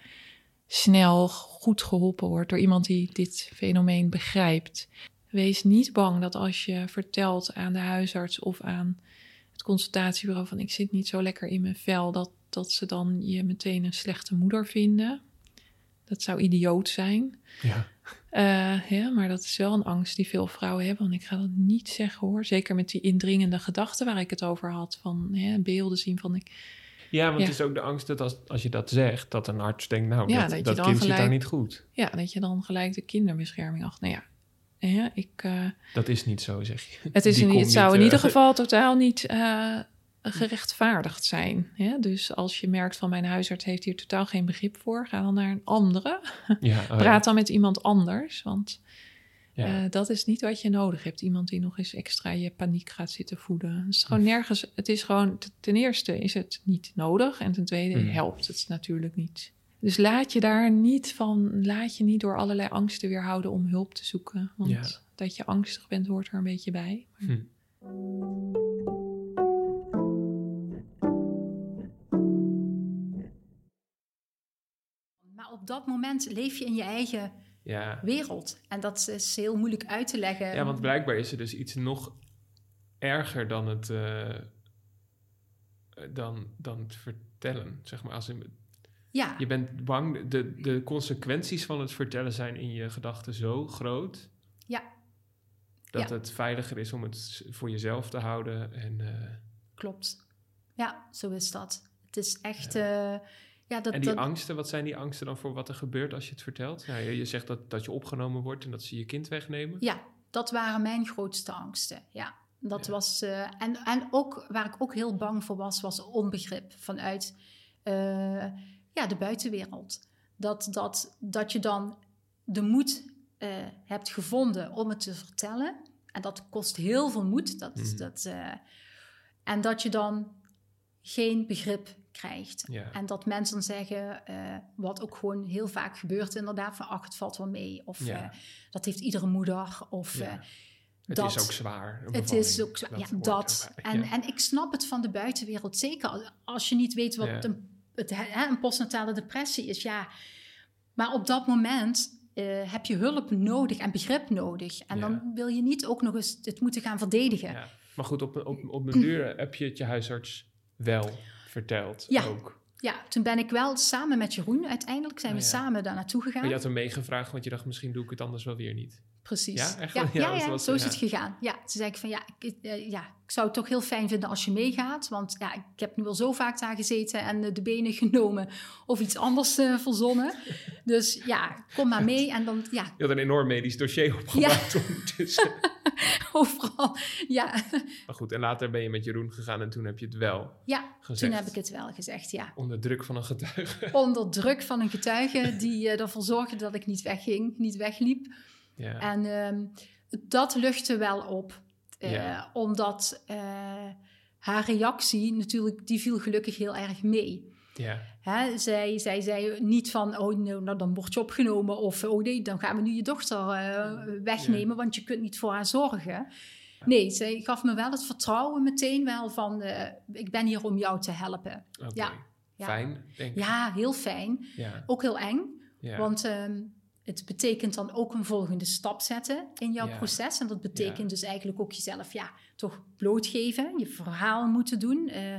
snel goed geholpen wordt door iemand die dit fenomeen begrijpt. Wees niet bang dat als je vertelt aan de huisarts of aan het consultatiebureau van ik zit niet zo lekker in mijn vel, dat, dat ze dan je meteen een slechte moeder vinden. Dat zou idioot zijn. Ja. Uh, ja, maar dat is wel een angst die veel vrouwen hebben. Want ik ga dat niet zeggen hoor. Zeker met die indringende gedachten waar ik het over had. Van hè, beelden zien van ik. Ja, want het is ook de angst dat als, als je dat zegt, dat een arts denkt, nou, ja, dat, dat, kind gelijk, zit daar niet goed. Ja, dat je dan gelijk de kinderbescherming achter. Nou ja, ik, uh, dat is niet zo, zeg je. Het, is het zou in ieder geval totaal niet gerechtvaardigd zijn. Ja? Dus als je merkt van mijn huisarts heeft hier totaal geen begrip voor, ga dan naar een andere. Ja, oh Praat dan met iemand anders, want ja. Uh, dat is niet wat je nodig hebt. Iemand die nog eens extra je paniek gaat zitten voeden. Het is gewoon nergens. Het is gewoon. Ten eerste is het niet nodig. En ten tweede mm. helpt het natuurlijk niet. Dus laat je daar niet van. Laat je niet door allerlei angsten weerhouden om hulp te zoeken. Want dat je angstig bent, hoort er een beetje bij. Hm. Maar op dat moment leef je in je eigen ja. wereld. En dat is heel moeilijk uit te leggen. Ja, want blijkbaar is er dus iets nog erger dan het, uh, dan, dan het vertellen. Zeg maar, als in, ja. Je bent bang, de, de consequenties van het vertellen zijn in je gedachten zo groot. Ja. Dat het veiliger is om het voor jezelf te houden. En, uh, Klopt. Ja, zo is dat. Het is echt. Ja. Uh, ja, dat, en die angsten, wat zijn die angsten dan voor wat er gebeurt als je het vertelt? Ja, je, zegt dat, dat je opgenomen wordt en dat ze je kind wegnemen. Ja, dat waren mijn grootste angsten. Ja, dat was. Uh, en, en ook waar ik ook heel bang voor was, was onbegrip vanuit uh, ja, de buitenwereld. Dat, dat, dat je dan de moed uh, hebt gevonden om het te vertellen. En dat kost heel veel moed. Dat, mm. dat, en dat je dan geen begrip krijgt. En dat mensen zeggen, uh, wat ook gewoon heel vaak gebeurt inderdaad, van ach, het valt wel mee. Of ja. uh, dat heeft iedere moeder. Of ja. uh, het dat, is ook zwaar. Het is ook zwaar. Dat ja, dat. En, en ik snap het van de buitenwereld zeker. Als je niet weet wat een, het, hè, een postnatale depressie is, ja. Maar op dat moment heb je hulp nodig en begrip nodig. En dan wil je niet ook nog eens het moeten gaan verdedigen. Maar goed, op, op, op een duur heb je het je huisarts wel verteld ja. ook. Ja, toen ben ik wel samen met Jeroen uiteindelijk zijn we oh samen daar naartoe gegaan. Maar je had hem meegevraagd, want je dacht misschien doe ik het anders wel weer niet. Precies. Ja, echt? ja, ja, ja, zo is het gegaan. Ja, toen zei ik van ja ik, uh, ja, ik zou het toch heel fijn vinden als je meegaat. Want ja, ik heb nu al zo vaak daar gezeten en uh, de benen [laughs] genomen of iets anders uh, verzonnen. Dus ja, kom maar mee en dan ja. Je had een enorm medisch dossier opgemaakt ja. ondertussen. [laughs] Overal, ja. Maar goed, en later ben je met Jeroen gegaan en toen heb je het wel Ja, gezegd. toen heb ik het wel gezegd, ja. Onder druk van een getuige. Onder druk van een getuige die ervoor zorgde dat ik niet wegging, niet wegliep. En ehm, dat luchtte wel op. Uh, Omdat uh, haar reactie natuurlijk, die viel gelukkig heel erg mee. Ja. Hè, zij, zij zei niet van, oh nou, dan word je opgenomen. Of, oh nee, dan gaan we nu je dochter uh, wegnemen, want je kunt niet voor haar zorgen. Nee, zij gaf me wel het vertrouwen meteen wel van, ik ben hier om jou te helpen. Okay. Ja. Fijn, denk ik. Ja, heel fijn. Ook heel eng. Want um, het betekent dan ook een volgende stap zetten in jouw proces. En dat betekent dus eigenlijk ook jezelf ja, toch blootgeven, je verhaal moeten doen. Uh,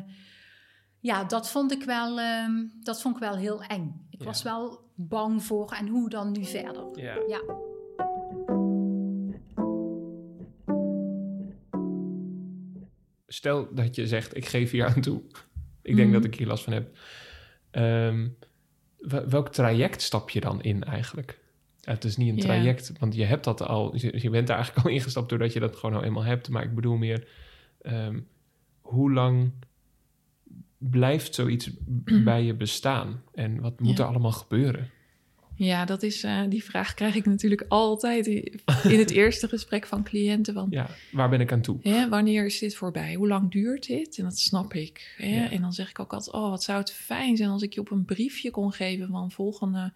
ja, dat vond ik wel, uh, dat vond ik wel heel eng. Ik was wel bang voor en hoe dan nu verder. Ja. Stel dat je zegt, ik geef hier aan toe. Ik denk mhm. dat ik hier last van heb. Um, welk traject stap je dan in eigenlijk? Het is niet een traject, want je hebt dat al. Je, bent daar eigenlijk [laughs] al ingestapt doordat je dat gewoon al eenmaal hebt. Maar ik bedoel meer, um, hoe lang blijft zoiets [clears throat] bij je bestaan? En wat moet er allemaal gebeuren? Ja, dat is, uh, die vraag krijg ik natuurlijk altijd in het [laughs] eerste gesprek van cliënten. Van, ja, waar ben ik aan toe? Hè, wanneer is dit voorbij? Hoe lang duurt dit? En dat snap ik. Hè? En dan zeg ik ook altijd, oh, wat zou het fijn zijn als ik je op een briefje kon geven van volgende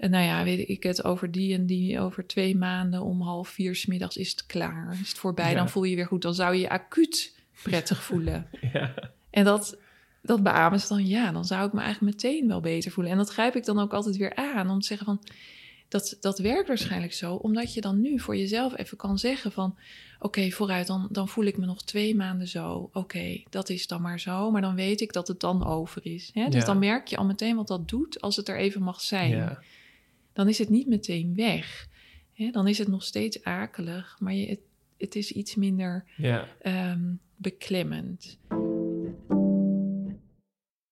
en nou ja, weet ik het, over die en die, over twee maanden om half vier smiddags is het klaar. Is het voorbij, dan voel je je weer goed. Dan zou je je acuut prettig voelen. [laughs] ja. En dat, dat beamen ze dan, ja, dan zou ik me eigenlijk meteen wel beter voelen. En dat grijp ik dan ook altijd weer aan om te zeggen van, dat, dat werkt waarschijnlijk zo, omdat je dan nu voor jezelf even kan zeggen van, oké, vooruit, dan, dan voel ik me nog twee maanden zo. Oké, dat is dan maar zo, maar dan weet ik dat het dan over is. Hè? Dus dan merk je al meteen wat dat doet als het er even mag zijn. Ja dan is het niet meteen weg. dan is het nog steeds akelig, maar je, het, het is iets minder ja. um, beklemmend.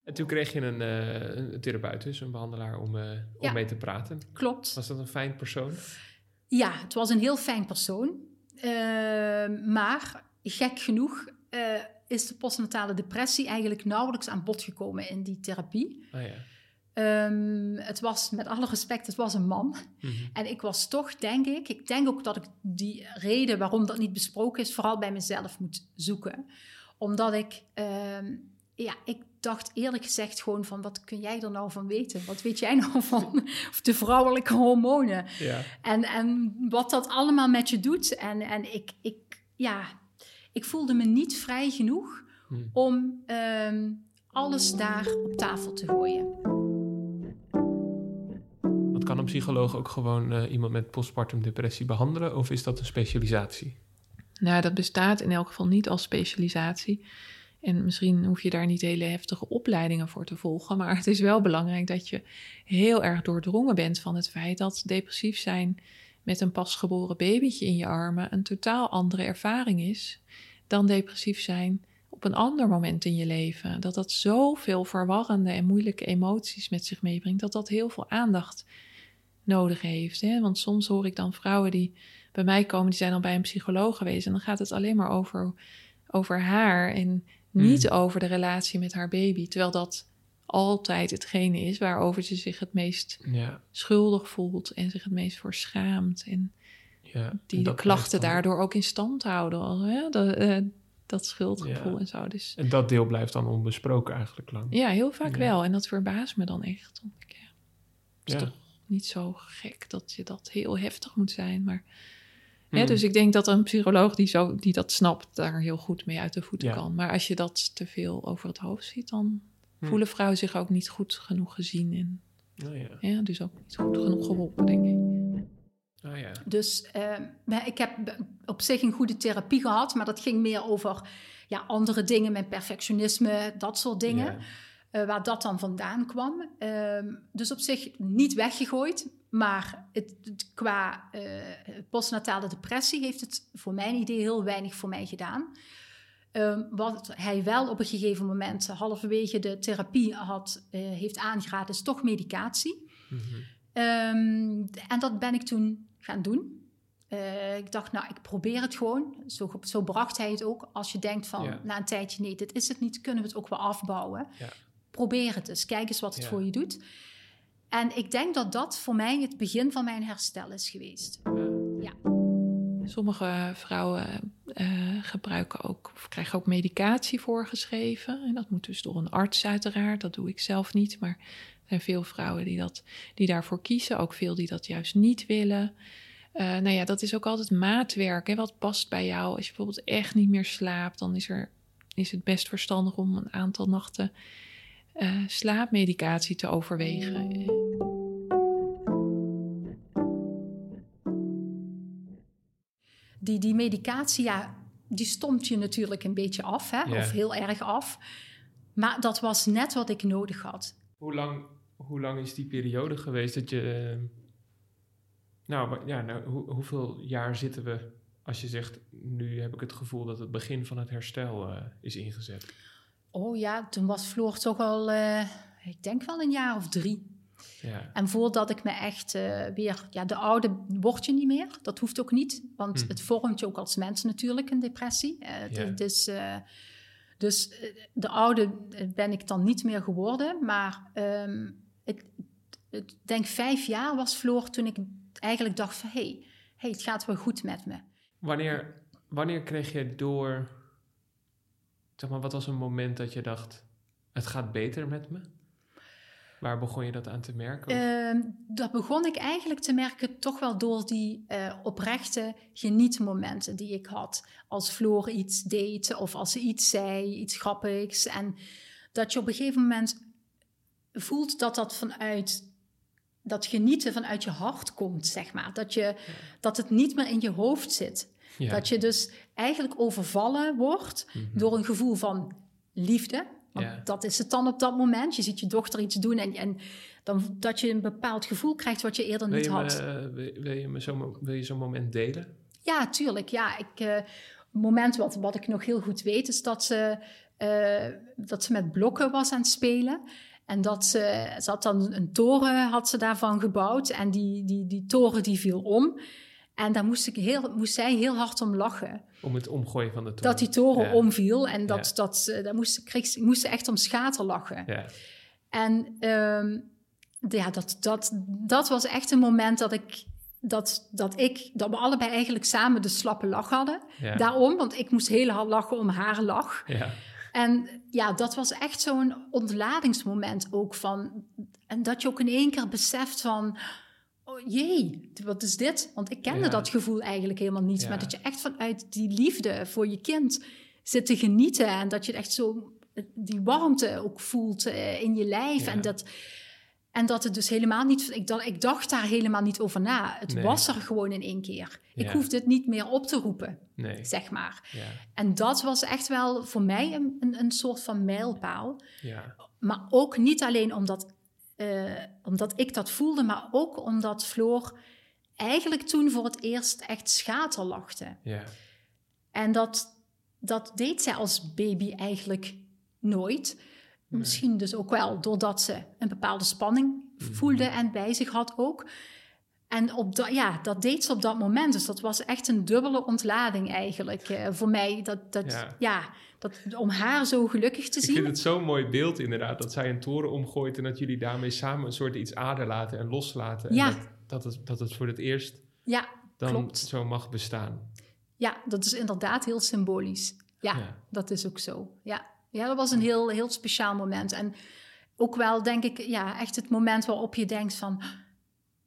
En toen kreeg je een, uh, een therapeut, dus een behandelaar, om, uh, om mee te praten. Klopt. Was dat een fijn persoon? Ja, het was een heel fijn persoon. Ehm, maar gek genoeg eh, is de postnatale depressie eigenlijk nauwelijks aan bod gekomen in die therapie. Oh ja. Ehm, het was, met alle respect, het was een man. Mhm. En ik was toch, denk ik, ik denk ook dat ik die reden waarom dat niet besproken is, vooral bij mezelf moet zoeken. Omdat ik, ehm, ja, ik dacht eerlijk gezegd gewoon van, wat kun jij er nou van weten? Wat weet jij [laughs] nou van de vrouwelijke hormonen? Ja. En, en wat dat allemaal met je doet. En, en ik, ik, ja, ik voelde me niet vrij genoeg Hm. om ehm, alles daar op tafel te gooien. Kan een psycholoog ook gewoon eh, iemand met postpartum depressie behandelen? Of is dat een specialisatie? Nou, dat bestaat in elk geval niet als specialisatie. En misschien hoef je daar niet hele heftige opleidingen voor te volgen. Maar het is wel belangrijk dat je heel erg doordrongen bent van het feit dat depressief zijn met een pasgeboren babytje in je armen een totaal andere ervaring is dan depressief zijn op een ander moment in je leven. Dat dat zoveel verwarrende en moeilijke emoties met zich meebrengt, dat dat heel veel aandacht nodig heeft. Hè? Want soms hoor ik dan vrouwen die bij mij komen, die zijn al bij een psycholoog geweest en dan gaat het alleen maar over, over haar en niet over de relatie met haar baby. Terwijl dat altijd hetgene is waarover ze zich het meest Ja, schuldig voelt en zich het meest voor schaamt. En ja. die En de klachten dan- daardoor ook in stand houden. Al, hè? Dat, eh, dat schuldgevoel Ja. en zo. Dus En dat deel blijft dan onbesproken eigenlijk lang. ja, heel vaak wel. En dat verbaast me dan echt. Ik, ja, toch niet zo gek dat je dat heel heftig moet zijn. Maar, hè, Hmm. dus ik denk dat een psycholoog die, zo, die dat snapt, daar heel goed mee uit de voeten Ja. kan. Maar als je dat te veel over het hoofd ziet, dan Hmm. voelen vrouwen zich ook niet goed genoeg gezien. En Oh ja. ja, dus ook niet goed genoeg geholpen, denk ik. Oh ja. Dus eh, maar ik heb op zich een goede therapie gehad, maar dat ging meer over ja, andere dingen, mijn perfectionisme, dat soort dingen. Ja. Eh, waar dat dan vandaan kwam. Ehm, dus op zich niet weggegooid, maar het, het- qua eh, postnatale depressie heeft het voor mijn idee heel weinig voor mij gedaan. Ehm, wat hij wel op een gegeven moment halverwege de therapie had, eh, heeft aangeraden, is toch medicatie. Mhm. Ehm, en dat ben ik toen gaan doen. Ik dacht, nou, ik probeer het gewoon. Zo, zo bracht hij het ook. Als je denkt van, Ja. na een tijdje, nee, dit is het niet, kunnen we het ook wel afbouwen. Ja. Probeer het eens, kijk eens wat het Ja. voor je doet. En ik denk dat dat voor mij het begin van mijn herstel is geweest. Sommige vrouwen eh, gebruiken ook, of krijgen ook medicatie voorgeschreven. En dat moet dus door een arts uiteraard. Dat doe ik zelf niet. Maar er zijn veel vrouwen die, dat, die daarvoor kiezen. Ook veel die dat juist niet willen. Eh, nou ja, dat is ook altijd maatwerk. Hè? Wat past bij jou? Als je bijvoorbeeld echt niet meer slaapt, dan is, er, is het best verstandig om een aantal nachten eh, slaapmedicatie te overwegen. Die, die medicatie, ja, die stomt je natuurlijk een beetje af, hè? Of heel erg af. Maar dat was net wat ik nodig had. Hoe lang, hoe lang is die periode geweest dat je... eh, nou, ja, nou hoe, hoeveel jaar zitten we als je zegt... nu heb ik het gevoel dat het begin van het herstel eh, is ingezet? Oh ja, toen was Floor toch al, eh, ik denk wel een jaar of drie. Ja, En voordat ik me echt eh, weer, ja, de oude word je niet meer. Dat hoeft ook niet, want Hm. het vormt je ook als mens natuurlijk, een depressie. Eh, het, Ja. het is, dus eh, de oude ben ik dan niet meer geworden. Maar ehm, ik, ik denk vijf jaar was Floor toen ik eigenlijk dacht van... hé, hey, hey, het gaat wel goed met me. Wanneer, wanneer kreeg je door... Zeg maar, wat was een moment dat je dacht... het gaat beter met me? Waar begon je dat aan te merken? Ehm, dat begon ik eigenlijk te merken toch wel door die eh, oprechte genietmomenten die ik had. Als Floor iets deed of als ze iets zei, iets grappigs. En dat je op een gegeven moment voelt dat dat vanuit dat genieten vanuit je hart komt, zeg maar. Dat, je, dat het niet meer in je hoofd zit. Ja. Dat je dus eigenlijk overvallen wordt Mhm. door een gevoel van liefde. Want Ja. dat is het dan op dat moment. Je ziet je dochter iets doen en, en dan, dat je een bepaald gevoel krijgt wat je eerder Wil niet je, had. eh, wil, wil je me wil je zo'n moment delen? Ja, tuurlijk. Ja, ik, eh, moment wat, wat ik nog heel goed weet is dat ze, eh, dat ze met blokken was aan het spelen. En dat ze, ze had dan een toren had ze daarvan gebouwd. En die, die, die toren die viel om. En daar moest, ik heel, moest zij heel hard om lachen. Om het omgooien van de toren. Dat die toren Ja. omviel. En dat, Ja. dat, eh, daar moest, kreeg, ze- moest ze echt om schater lachen. Ja, En ehm, ja, dat, dat, dat was echt een moment dat ik, dat, dat ik, dat we allebei eigenlijk samen de slappe lach hadden. ja. Daarom, want ik moest heel hard lachen om haar lach. ja. En ja, dat was echt zo'n ontladingsmoment ook van. En dat je ook in één keer beseft van. Jee, wat is dit? Want ik kende Ja. dat gevoel eigenlijk helemaal niet. Ja. Maar dat je echt vanuit die liefde voor je kind zit te genieten. En dat je echt zo die warmte ook voelt eh, in je lijf. Ja. En, dat, en dat het dus helemaal niet... Ik, dacht- ik dacht daar helemaal niet over na. Het Nee. was er gewoon in één keer. Ik hoefde het niet meer op te roepen, Nee. zeg maar. Ja. En dat was echt wel voor mij een, een, een soort van mijlpaal. Ja. Maar ook niet alleen omdat, eh, omdat ik dat voelde, maar ook omdat Floor eigenlijk toen voor het eerst echt schaterlachte. Ja. En dat, dat deed zij als baby eigenlijk nooit. Misschien dus ook wel doordat ze een bepaalde spanning voelde en bij zich had ook. En op dat, ja, dat deed ze op dat moment. Dus dat was echt een dubbele ontlading eigenlijk eh, voor mij. Dat, dat, Ja. ja. dat, om haar zo gelukkig te Ik zien. vind het zo'n mooi beeld inderdaad, dat zij een toren omgooit en dat jullie daarmee samen een soort iets aderlaten en loslaten. En Ja. dat, dat, het, dat het voor het eerst Ja, dan klopt. zo mag bestaan. Ja, dat is inderdaad heel symbolisch. Ja, Ja. dat is ook zo. Ja, ja dat was een heel, heel speciaal moment. En ook wel, denk ik, ja, echt het moment waarop je denkt van...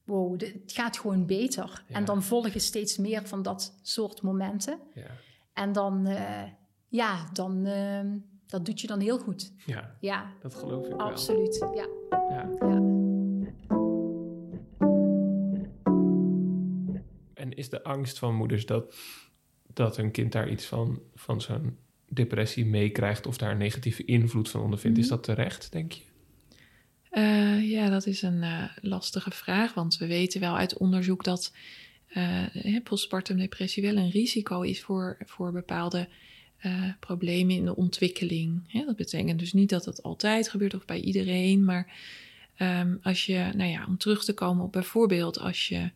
Wow, het gaat gewoon beter. Ja. En dan volgen steeds meer van dat soort momenten. Ja. En dan, eh, ja, dan, eh, dat doet je dan heel goed. ja, Ja, dat geloof ik wel. absoluut. Ja, Ja. En is de angst van moeders dat, dat een kind daar iets van, van zo'n depressie meekrijgt of daar een negatieve invloed van ondervindt, is Mhm. dat terecht, denk je? Eh, ja, dat is een eh, lastige vraag, want we weten wel uit onderzoek dat hè, postpartum depressie wel een risico is voor, voor bepaalde problemen in de ontwikkeling. Dat betekent dus niet dat het altijd gebeurt of bij iedereen, maar ehm, als je, nou ja, om terug te komen op bijvoorbeeld als je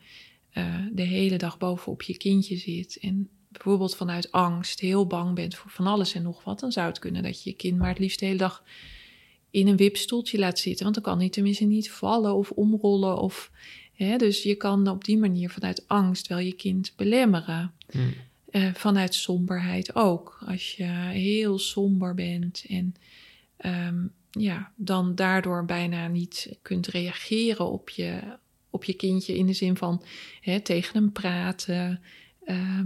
de hele dag bovenop je kindje zit en bijvoorbeeld vanuit angst heel bang bent voor van alles en nog wat, dan zou het kunnen dat je je kind maar het liefst de hele dag in een wipstoeltje laat zitten. Want dan kan hij tenminste niet vallen of omrollen. Of, hè, dus je kan op die manier vanuit angst wel je kind belemmeren. Hm. Eh, vanuit somberheid ook. Als je heel somber bent en ehm, ja, dan daardoor bijna niet kunt reageren op je, op je kindje in de zin van hè, tegen hem praten, eh,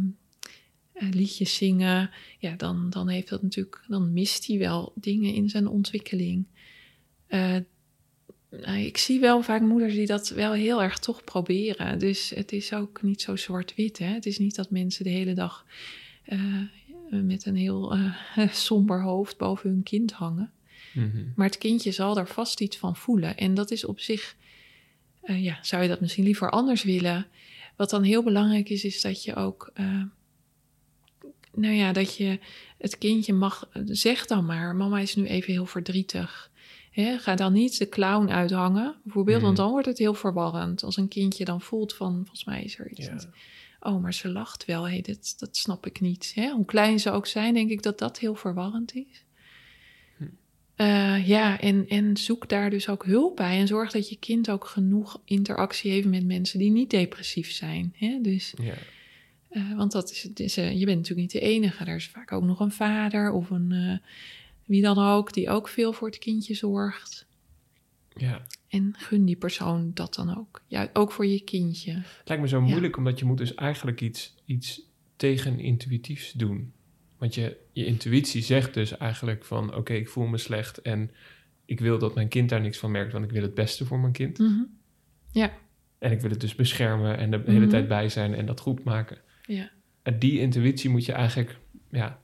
liedjes zingen. Ja, dan, dan heeft dat natuurlijk, dan mist hij wel dingen in zijn ontwikkeling. Eh, nou, ik zie wel vaak moeders die dat wel heel erg toch proberen. Dus het is ook niet zo zwart-wit. Het is niet dat mensen de hele dag eh, met een heel eh, [laughs] somber hoofd boven hun kind hangen. Mhm. Maar het kindje zal er vast iets van voelen. En dat is op zich, ja, zou je dat misschien liever anders willen. Wat dan heel belangrijk is, is dat je ook, nou ja, dat je het kindje mag, zeg dan maar, mama is nu even heel verdrietig. Ga dan niet de clown uithangen, bijvoorbeeld, want dan wordt het heel verwarrend. Als een kindje dan voelt van, volgens mij is er iets. Niet. Oh, maar ze lacht wel, hey, dat, dat snap ik niet. Hoe klein ze ook zijn, denk ik dat dat heel verwarrend is. Eh, ja, en, en zoek daar dus ook hulp bij. En zorg dat je kind ook genoeg interactie heeft met mensen die niet depressief zijn. Dus, Ja. eh, want dat is, eh, je bent natuurlijk niet de enige. Er is vaak ook nog een vader of een wie dan ook, die ook veel voor het kindje zorgt. ja. En gun die persoon dat dan ook. Ja, ook voor je kindje. Het lijkt me zo moeilijk, omdat je moet dus eigenlijk iets, iets tegenintuïtiefs doen. Want je, je intuïtie zegt dus eigenlijk van... oké, ik voel me slecht en ik wil dat mijn kind daar niks van merkt... want ik wil het beste voor mijn kind. Mhm. Ja, En ik wil het dus beschermen en de hele Mhm. tijd bij zijn en dat goed maken. ja. En die intuïtie moet je eigenlijk ja,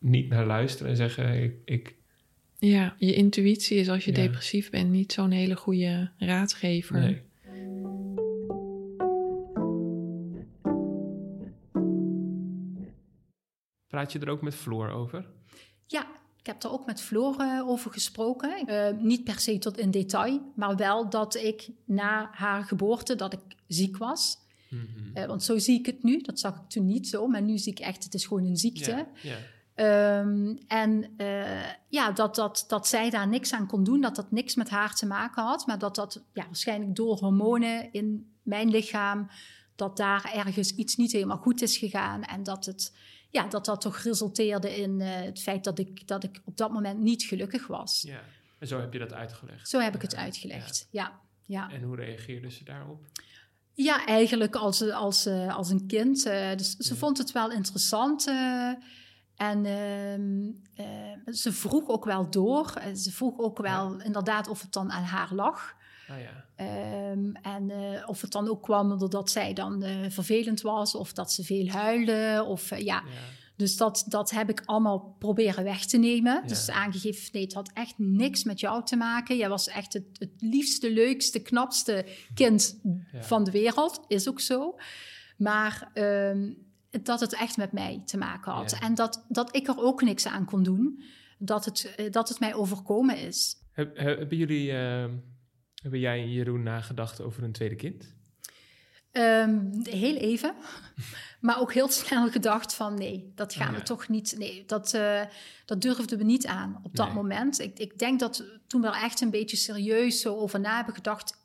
niet naar luisteren en zeggen... ik, ik ja, je intuïtie is als je Ja. depressief bent niet zo'n hele goede raadgever. nee. Praat je er ook met Floor over? Ja, ik heb er ook met Floor eh, over gesproken. Eh, niet per se tot in detail, maar wel dat ik na haar geboorte, dat ik ziek was. Mhm. want zo zie ik het nu. Dat zag ik toen niet zo. Maar nu zie ik echt, het is gewoon een ziekte. Ja, Ehm, en uh, ja, dat, dat, dat zij daar niks aan kon doen, dat dat niks met haar te maken had, maar dat dat ja, waarschijnlijk door hormonen in mijn lichaam, dat daar ergens iets niet helemaal goed is gegaan en dat het, ja, dat, dat toch resulteerde in uh, het feit dat ik, dat ik op dat moment niet gelukkig was. Ja, en zo heb je dat uitgelegd? Zo heb ik het uitgelegd, ja. ja. En hoe reageerde ze daarop? Ja, eigenlijk als, als, uh, als een kind. dus ze vond het wel interessant. En uh, uh, ze vroeg ook wel door. Ze vroeg ook wel ja. inderdaad of het dan aan haar lag. Oh ja. um, en uh, of het dan ook kwam doordat zij dan vervelend was, of dat ze veel huilde. Of, ja. ja. Dus dat, dat heb ik allemaal proberen weg te nemen. Dus aangegeven, nee, het had echt niks met jou te maken. Jij was echt het, het liefste, leukste, knapste kind van de wereld. Is ook zo. Maar... Um, dat het echt met mij te maken had. En dat, dat ik er ook niks aan kon doen. Dat het, eh, dat het mij overkomen is. Heb, hebben jullie, uh, hebben jij en Jeroen nagedacht over een tweede kind? Um, heel even. [laughs] maar ook heel snel gedacht van nee, dat gaan oh, ja. we toch niet. Nee, dat, uh, dat durfden we niet aan op dat nee. moment. Ik, ik denk dat toen we er echt een beetje serieus zo over na hebben gedacht.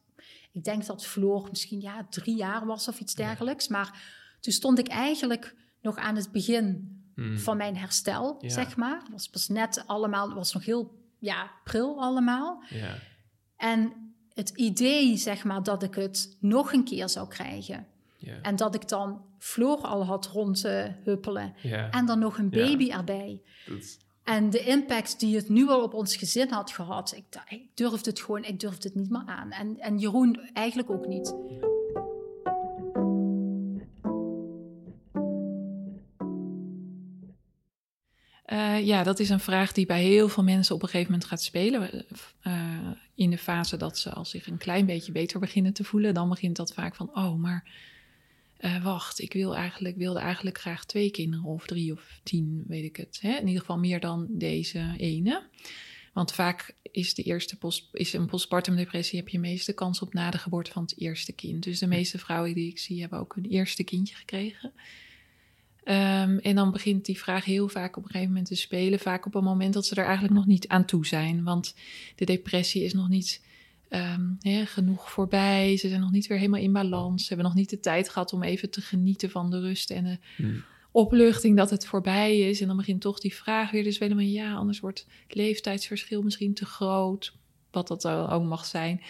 Ik denk dat Floor misschien ja, drie jaar was of iets dergelijks. Ja. Maar toen stond ik eigenlijk nog aan het begin hmm. van mijn herstel, ja. zeg maar. Het was pas net allemaal, het was nog heel ja, pril allemaal. Ja. En het idee, zeg maar, dat ik het nog een keer zou krijgen. Ja. En dat ik dan Floor al had rondhuppelen. Ja. En dan nog een baby erbij. Dat... En de impact die het nu al op ons gezin had gehad, ik, ik durfde het gewoon, ik durfde het niet meer aan. En, en Jeroen eigenlijk ook niet. Uh, ja, dat is een vraag die bij heel veel mensen op een gegeven moment gaat spelen. Uh, in de fase dat ze al zich een klein beetje beter beginnen te voelen, dan begint dat vaak van: oh, maar uh, wacht, ik wil eigenlijk, wilde eigenlijk graag twee kinderen, of drie of tien, weet ik het. Hè? In ieder geval meer dan deze ene. Want vaak is, de eerste post, is een postpartum depressie, heb je meeste kans op na de geboorte van het eerste kind. Dus de meeste vrouwen die ik zie, hebben ook hun eerste kindje gekregen. Um, en dan begint die vraag heel vaak op een gegeven moment te spelen. Vaak op een moment dat ze er eigenlijk nog niet aan toe zijn. Want de depressie is nog niet um, hè, genoeg voorbij. Ze zijn nog niet weer helemaal in balans. Ze hebben nog niet de tijd gehad om even te genieten van de rust en de hmm. opluchting dat het voorbij is. En dan begint toch die vraag weer. Dus helemaal ja, anders wordt het leeftijdsverschil misschien te groot. Wat dat ook mag zijn.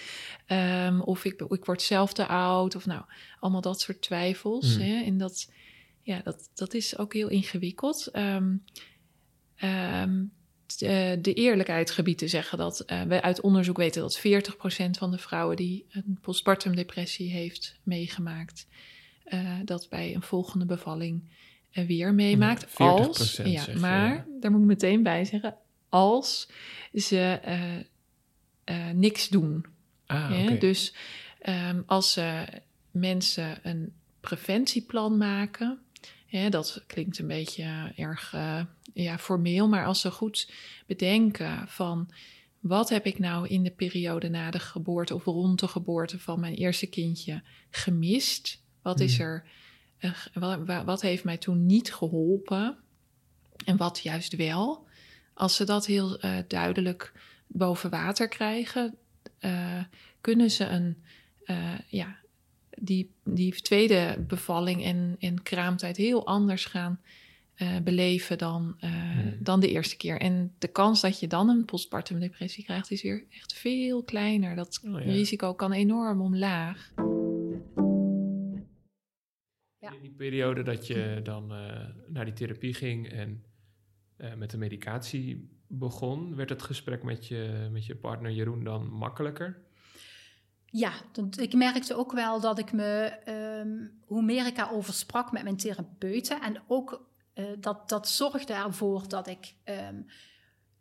Um, of ik, ik word zelf te oud. Of nou, allemaal dat soort twijfels. Hmm. Hè? En dat ja, dat, dat is ook heel ingewikkeld. Um, um, de, de, eerlijkheid gebied te zeggen dat uh, we uit onderzoek weten dat 40% van de vrouwen die een postpartum depressie heeft meegemaakt, uh, dat bij een volgende bevalling uh, weer meemaakt. Ja, als, ja, maar daar moet ik meteen bij zeggen, als ze niks doen. Ah, okay. Dus um, als mensen een preventieplan maken, dat klinkt een beetje erg uh, ja, formeel, maar als ze goed bedenken van wat heb ik nou in de periode na de geboorte of rond de geboorte van mijn eerste kindje gemist? Wat is er? Uh, wat, heeft mij toen niet geholpen? En wat juist wel? Als ze dat heel uh, duidelijk boven water krijgen, kunnen ze een ja, die, die tweede bevalling en, en kraamtijd heel anders gaan uh, beleven dan, uh, hmm. dan de eerste keer. En de kans dat je dan een postpartum depressie krijgt is weer echt veel kleiner. Dat oh, ja. risico kan enorm omlaag. Ja. In die periode dat je dan uh, naar die therapie ging en met de medicatie begon, werd het gesprek met je, met je partner Jeroen dan makkelijker? Ja, ik merkte ook wel dat ik me, um, hoe meer ik daarover sprak met mijn therapeuten, en ook uh, dat, dat zorgde ervoor dat ik um,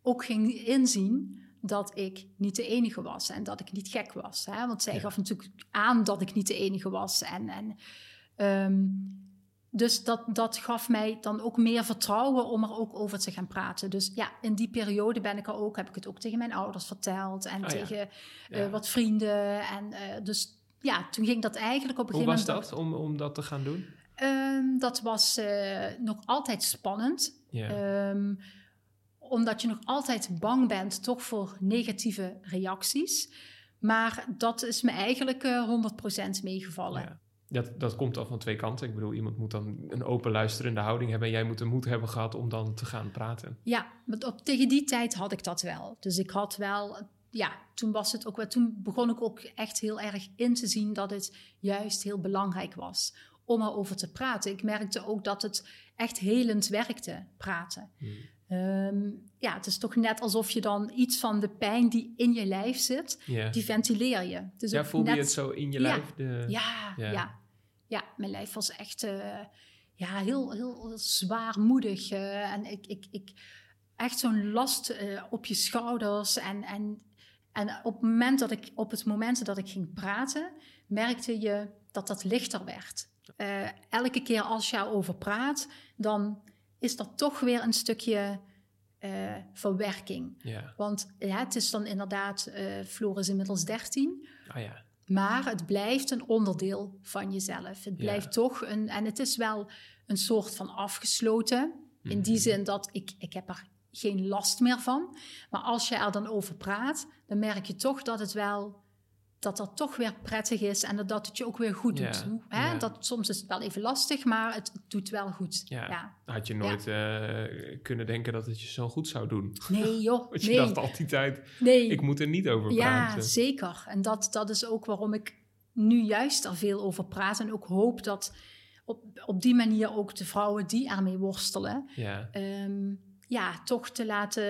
ook ging inzien dat ik niet de enige was en dat ik niet gek was. Hè? Want zij ja. gaf natuurlijk aan dat ik niet de enige was. En, en um, dus dat, dat gaf mij dan ook meer vertrouwen om er ook over te gaan praten. Dus ja, in die periode ben ik er ook, heb ik het ook tegen mijn ouders verteld en oh, tegen ja. uh, Ja. wat vrienden. En uh, dus ja, toen ging dat eigenlijk op een Hoe gegeven was moment... dat om, om dat te gaan doen? Ehm, dat was eh, nog altijd spannend. Ehm, omdat je nog altijd bang bent toch voor negatieve reacties. Maar dat is me eigenlijk eh 100% meegevallen. Ja. Dat, dat komt al van twee kanten. Ik bedoel, iemand moet dan een open luisterende houding hebben. En jij moet de moed hebben gehad om dan te gaan praten. Ja, want op, tegen die tijd had ik dat wel. Dus ik had wel, ja, toen was het ook wel, toen begon ik ook echt heel erg in te zien dat het juist heel belangrijk was om erover te praten. Ik merkte ook dat het echt helend werkte, praten. Ehm, ja, het is toch net alsof je dan iets van de pijn die in je lijf zit, die ventileer je. Dus ja net- je het zo in je Ja. lijf? De... Ja, Ja. ja. Ja. mijn lijf was echt eh, ja, heel, heel, heel zwaarmoedig. eh, en ik, ik, ik, echt zo'n last eh, op je schouders. En, en, en op, het moment dat ik, op het moment dat ik ging praten, merkte je dat dat lichter werd. Elke keer als je erover praat, dan is dat toch weer een stukje verwerking. Ja. Want ja, het is dan inderdaad, eh Floor is inmiddels 13. Ah ja. Maar het blijft een onderdeel van jezelf. Het blijft toch een. En het is wel een soort van afgesloten. In die Mhm. zin dat ik, ik heb er geen last meer van. Maar als je er dan over praat, dan merk je toch dat het wel. Dat dat toch weer prettig is en dat, dat het je ook weer goed doet. Ja, Hè? ja. Dat, soms is het wel even lastig, maar het doet wel goed. Ja. Ja. Had je nooit eh, kunnen denken dat het je zo goed zou doen? Nee, [laughs] joh. Want je nee. dacht al die tijd, nee. ik moet er niet over Ja, praten. zeker. En dat, dat is ook waarom ik nu juist er veel over praat. En ook hoop dat op, op die manier ook de vrouwen die ermee worstelen, Ja, ehm, ja, toch te laten,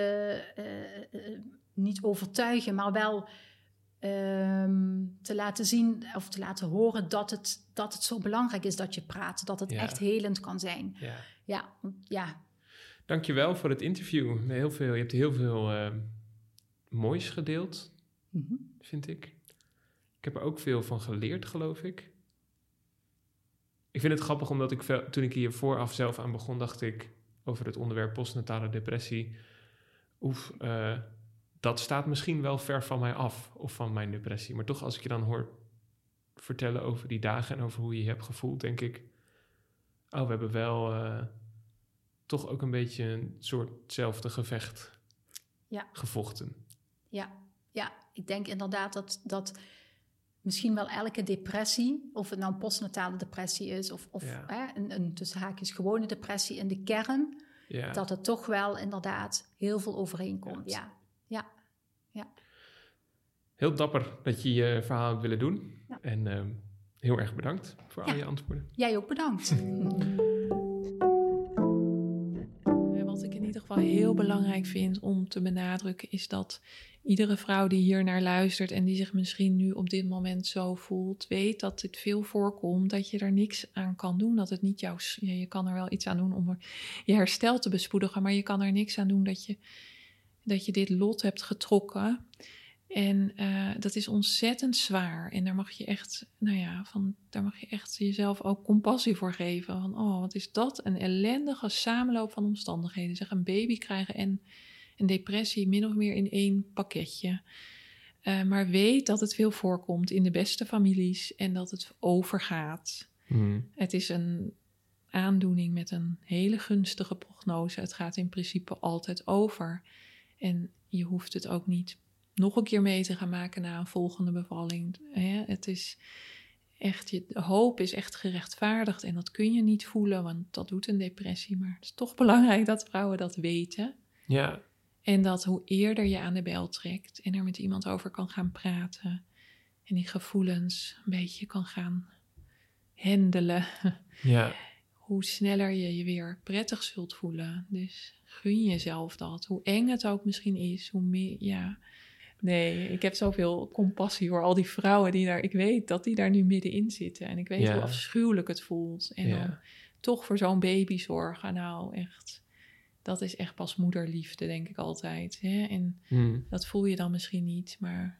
eh, eh, niet overtuigen, maar wel ehm, te laten zien of te laten horen dat het, dat het zo belangrijk is dat je praat. Dat het Ja. echt helend kan zijn. ja. Ja, ja. Dankjewel voor het interview. Heel veel, je hebt heel veel eh, moois gedeeld, Mhm. vind ik. Ik heb er ook veel van geleerd, geloof ik. Ik vind het grappig omdat ik toen ik hier vooraf zelf aan begon, dacht ik over het onderwerp postnatale depressie. Oef, eh, dat staat misschien wel ver van mij af of van mijn depressie. Maar toch, als ik je dan hoor vertellen over die dagen en over hoe je je hebt gevoeld, denk ik, oh, we hebben wel eh, toch ook een beetje een soortzelfde gevecht Ja. gevochten. Ja, ja, ik denk inderdaad dat, dat misschien wel elke depressie, of het nou een postnatale depressie is, of, of Ja. hè, een, een tussen haakjes gewone depressie in de kern, Ja. dat het toch wel inderdaad heel veel overeenkomt. Ja, Heel dapper dat je je verhaal hebt willen doen. Ja. En ehm, heel erg bedankt voor al Ja. je antwoorden. jij ook bedankt. Ja, Wat ik in ieder geval heel belangrijk vind om te benadrukken, is dat iedere vrouw die hier naar luistert en die zich misschien nu op dit moment zo voelt, weet dat het veel voorkomt, dat je er niks aan kan doen. Dat het niet jouw. Ja, je kan er wel iets aan doen om er- je herstel te bespoedigen, maar je kan er niks aan doen dat je, dat je dit lot hebt getrokken. En eh, dat is ontzettend zwaar. En daar mag je echt, nou ja, van, daar mag je echt jezelf ook compassie voor geven. Van, oh, wat is dat? Een ellendige samenloop van omstandigheden. Zeg, een baby krijgen en een depressie min of meer in één pakketje. Eh, maar weet dat het veel voorkomt in de beste families en dat het overgaat. Het is een aandoening met een hele gunstige prognose. Het gaat in principe altijd over. En je hoeft het ook niet nog een keer mee te gaan maken na een volgende bevalling. Het is echt, je de hoop is echt gerechtvaardigd en dat kun je niet voelen, want dat doet een depressie. Maar het is toch [laughs] belangrijk dat vrouwen dat weten. Ja, En dat hoe eerder je aan de bel trekt en er met iemand over kan gaan praten en die gevoelens een beetje kan gaan handelen, [laughs] ja, hoe sneller je je weer prettig zult voelen. Dus gun jezelf dat. Hoe eng het ook misschien is, hoe meer, ja. Nee, ik heb zoveel compassie voor al die vrouwen die daar, ik weet dat die daar nu middenin zitten. En ik weet Ja. hoe afschuwelijk het voelt. En Ja. dan toch voor zo'n baby zorgen, nou echt, dat is echt pas moederliefde, denk ik altijd. Hè? En Hm. dat voel je dan misschien niet, maar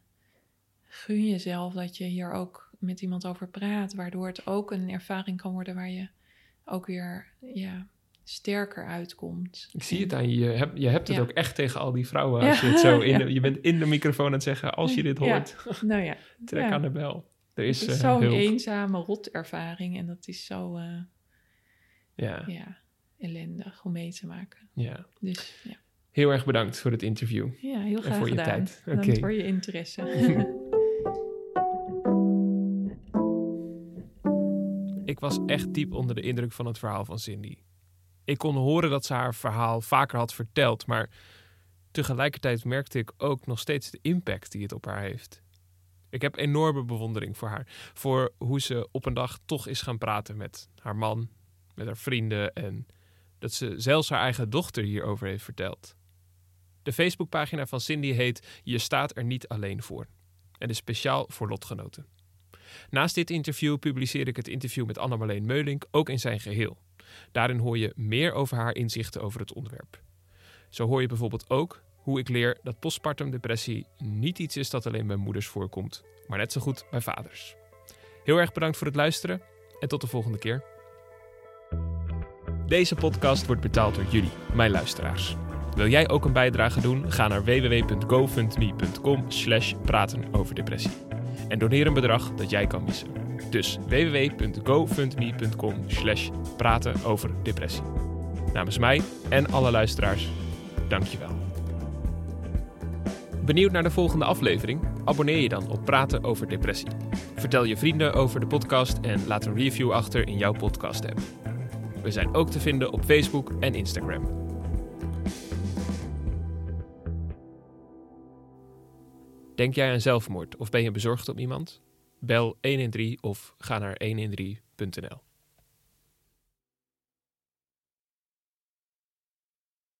gun jezelf dat je hier ook met iemand over praat, waardoor het ook een ervaring kan worden waar je ook weer ja, sterker uitkomt. Ik zie het aan je. Je hebt, je hebt het Ja. ook echt tegen al die vrouwen. Als je, het zo in [laughs] Ja. de, je bent in de microfoon aan het zeggen, als je dit Ja. hoort, Nou ja, [laughs] trek Ja. aan de bel. Er is, het is eh, zo'n eenzame rotervaring en dat is zo eh, Ja, ja, ellendig om mee te maken. ja. Dus ja, Heel erg bedankt voor het interview. ja heel En graag voor je tijd. Bedankt Oké. voor je interesse. [laughs] Ik was echt diep onder de indruk van het verhaal van Cindy. Ik kon horen dat ze haar verhaal vaker had verteld, maar tegelijkertijd merkte ik ook nog steeds de impact die het op haar heeft. Ik heb enorme bewondering voor haar, voor hoe ze op een dag toch is gaan praten met haar man, met haar vrienden en dat ze zelfs haar eigen dochter hierover heeft verteld. De Facebookpagina van Cindy heet Je staat er niet alleen voor en is speciaal voor lotgenoten. Naast dit interview publiceer ik het interview met Anne-Marleen Meulink ook in zijn geheel. Daarin hoor je meer over haar inzichten over het onderwerp. Zo hoor je bijvoorbeeld ook hoe ik leer dat postpartum depressie niet iets is dat alleen bij moeders voorkomt, maar net zo goed bij vaders. Heel erg bedankt voor het luisteren en tot de volgende keer. Deze podcast wordt betaald door jullie, mijn luisteraars. Wil jij ook een bijdrage doen? Ga naar www.gofundme.com slash praten over depressie en doneer een bedrag dat jij kan missen. Dus www.gofundme.com slash praten over depressie. Namens mij en alle luisteraars, dankjewel. Benieuwd naar de volgende aflevering? Abonneer je dan op Praten over Depressie. Vertel je vrienden over de podcast en laat een review achter in jouw podcast app. We zijn ook te vinden op Facebook en Instagram. Denk jij aan zelfmoord of ben je bezorgd om iemand? Bel 113 of ga naar 113.nl.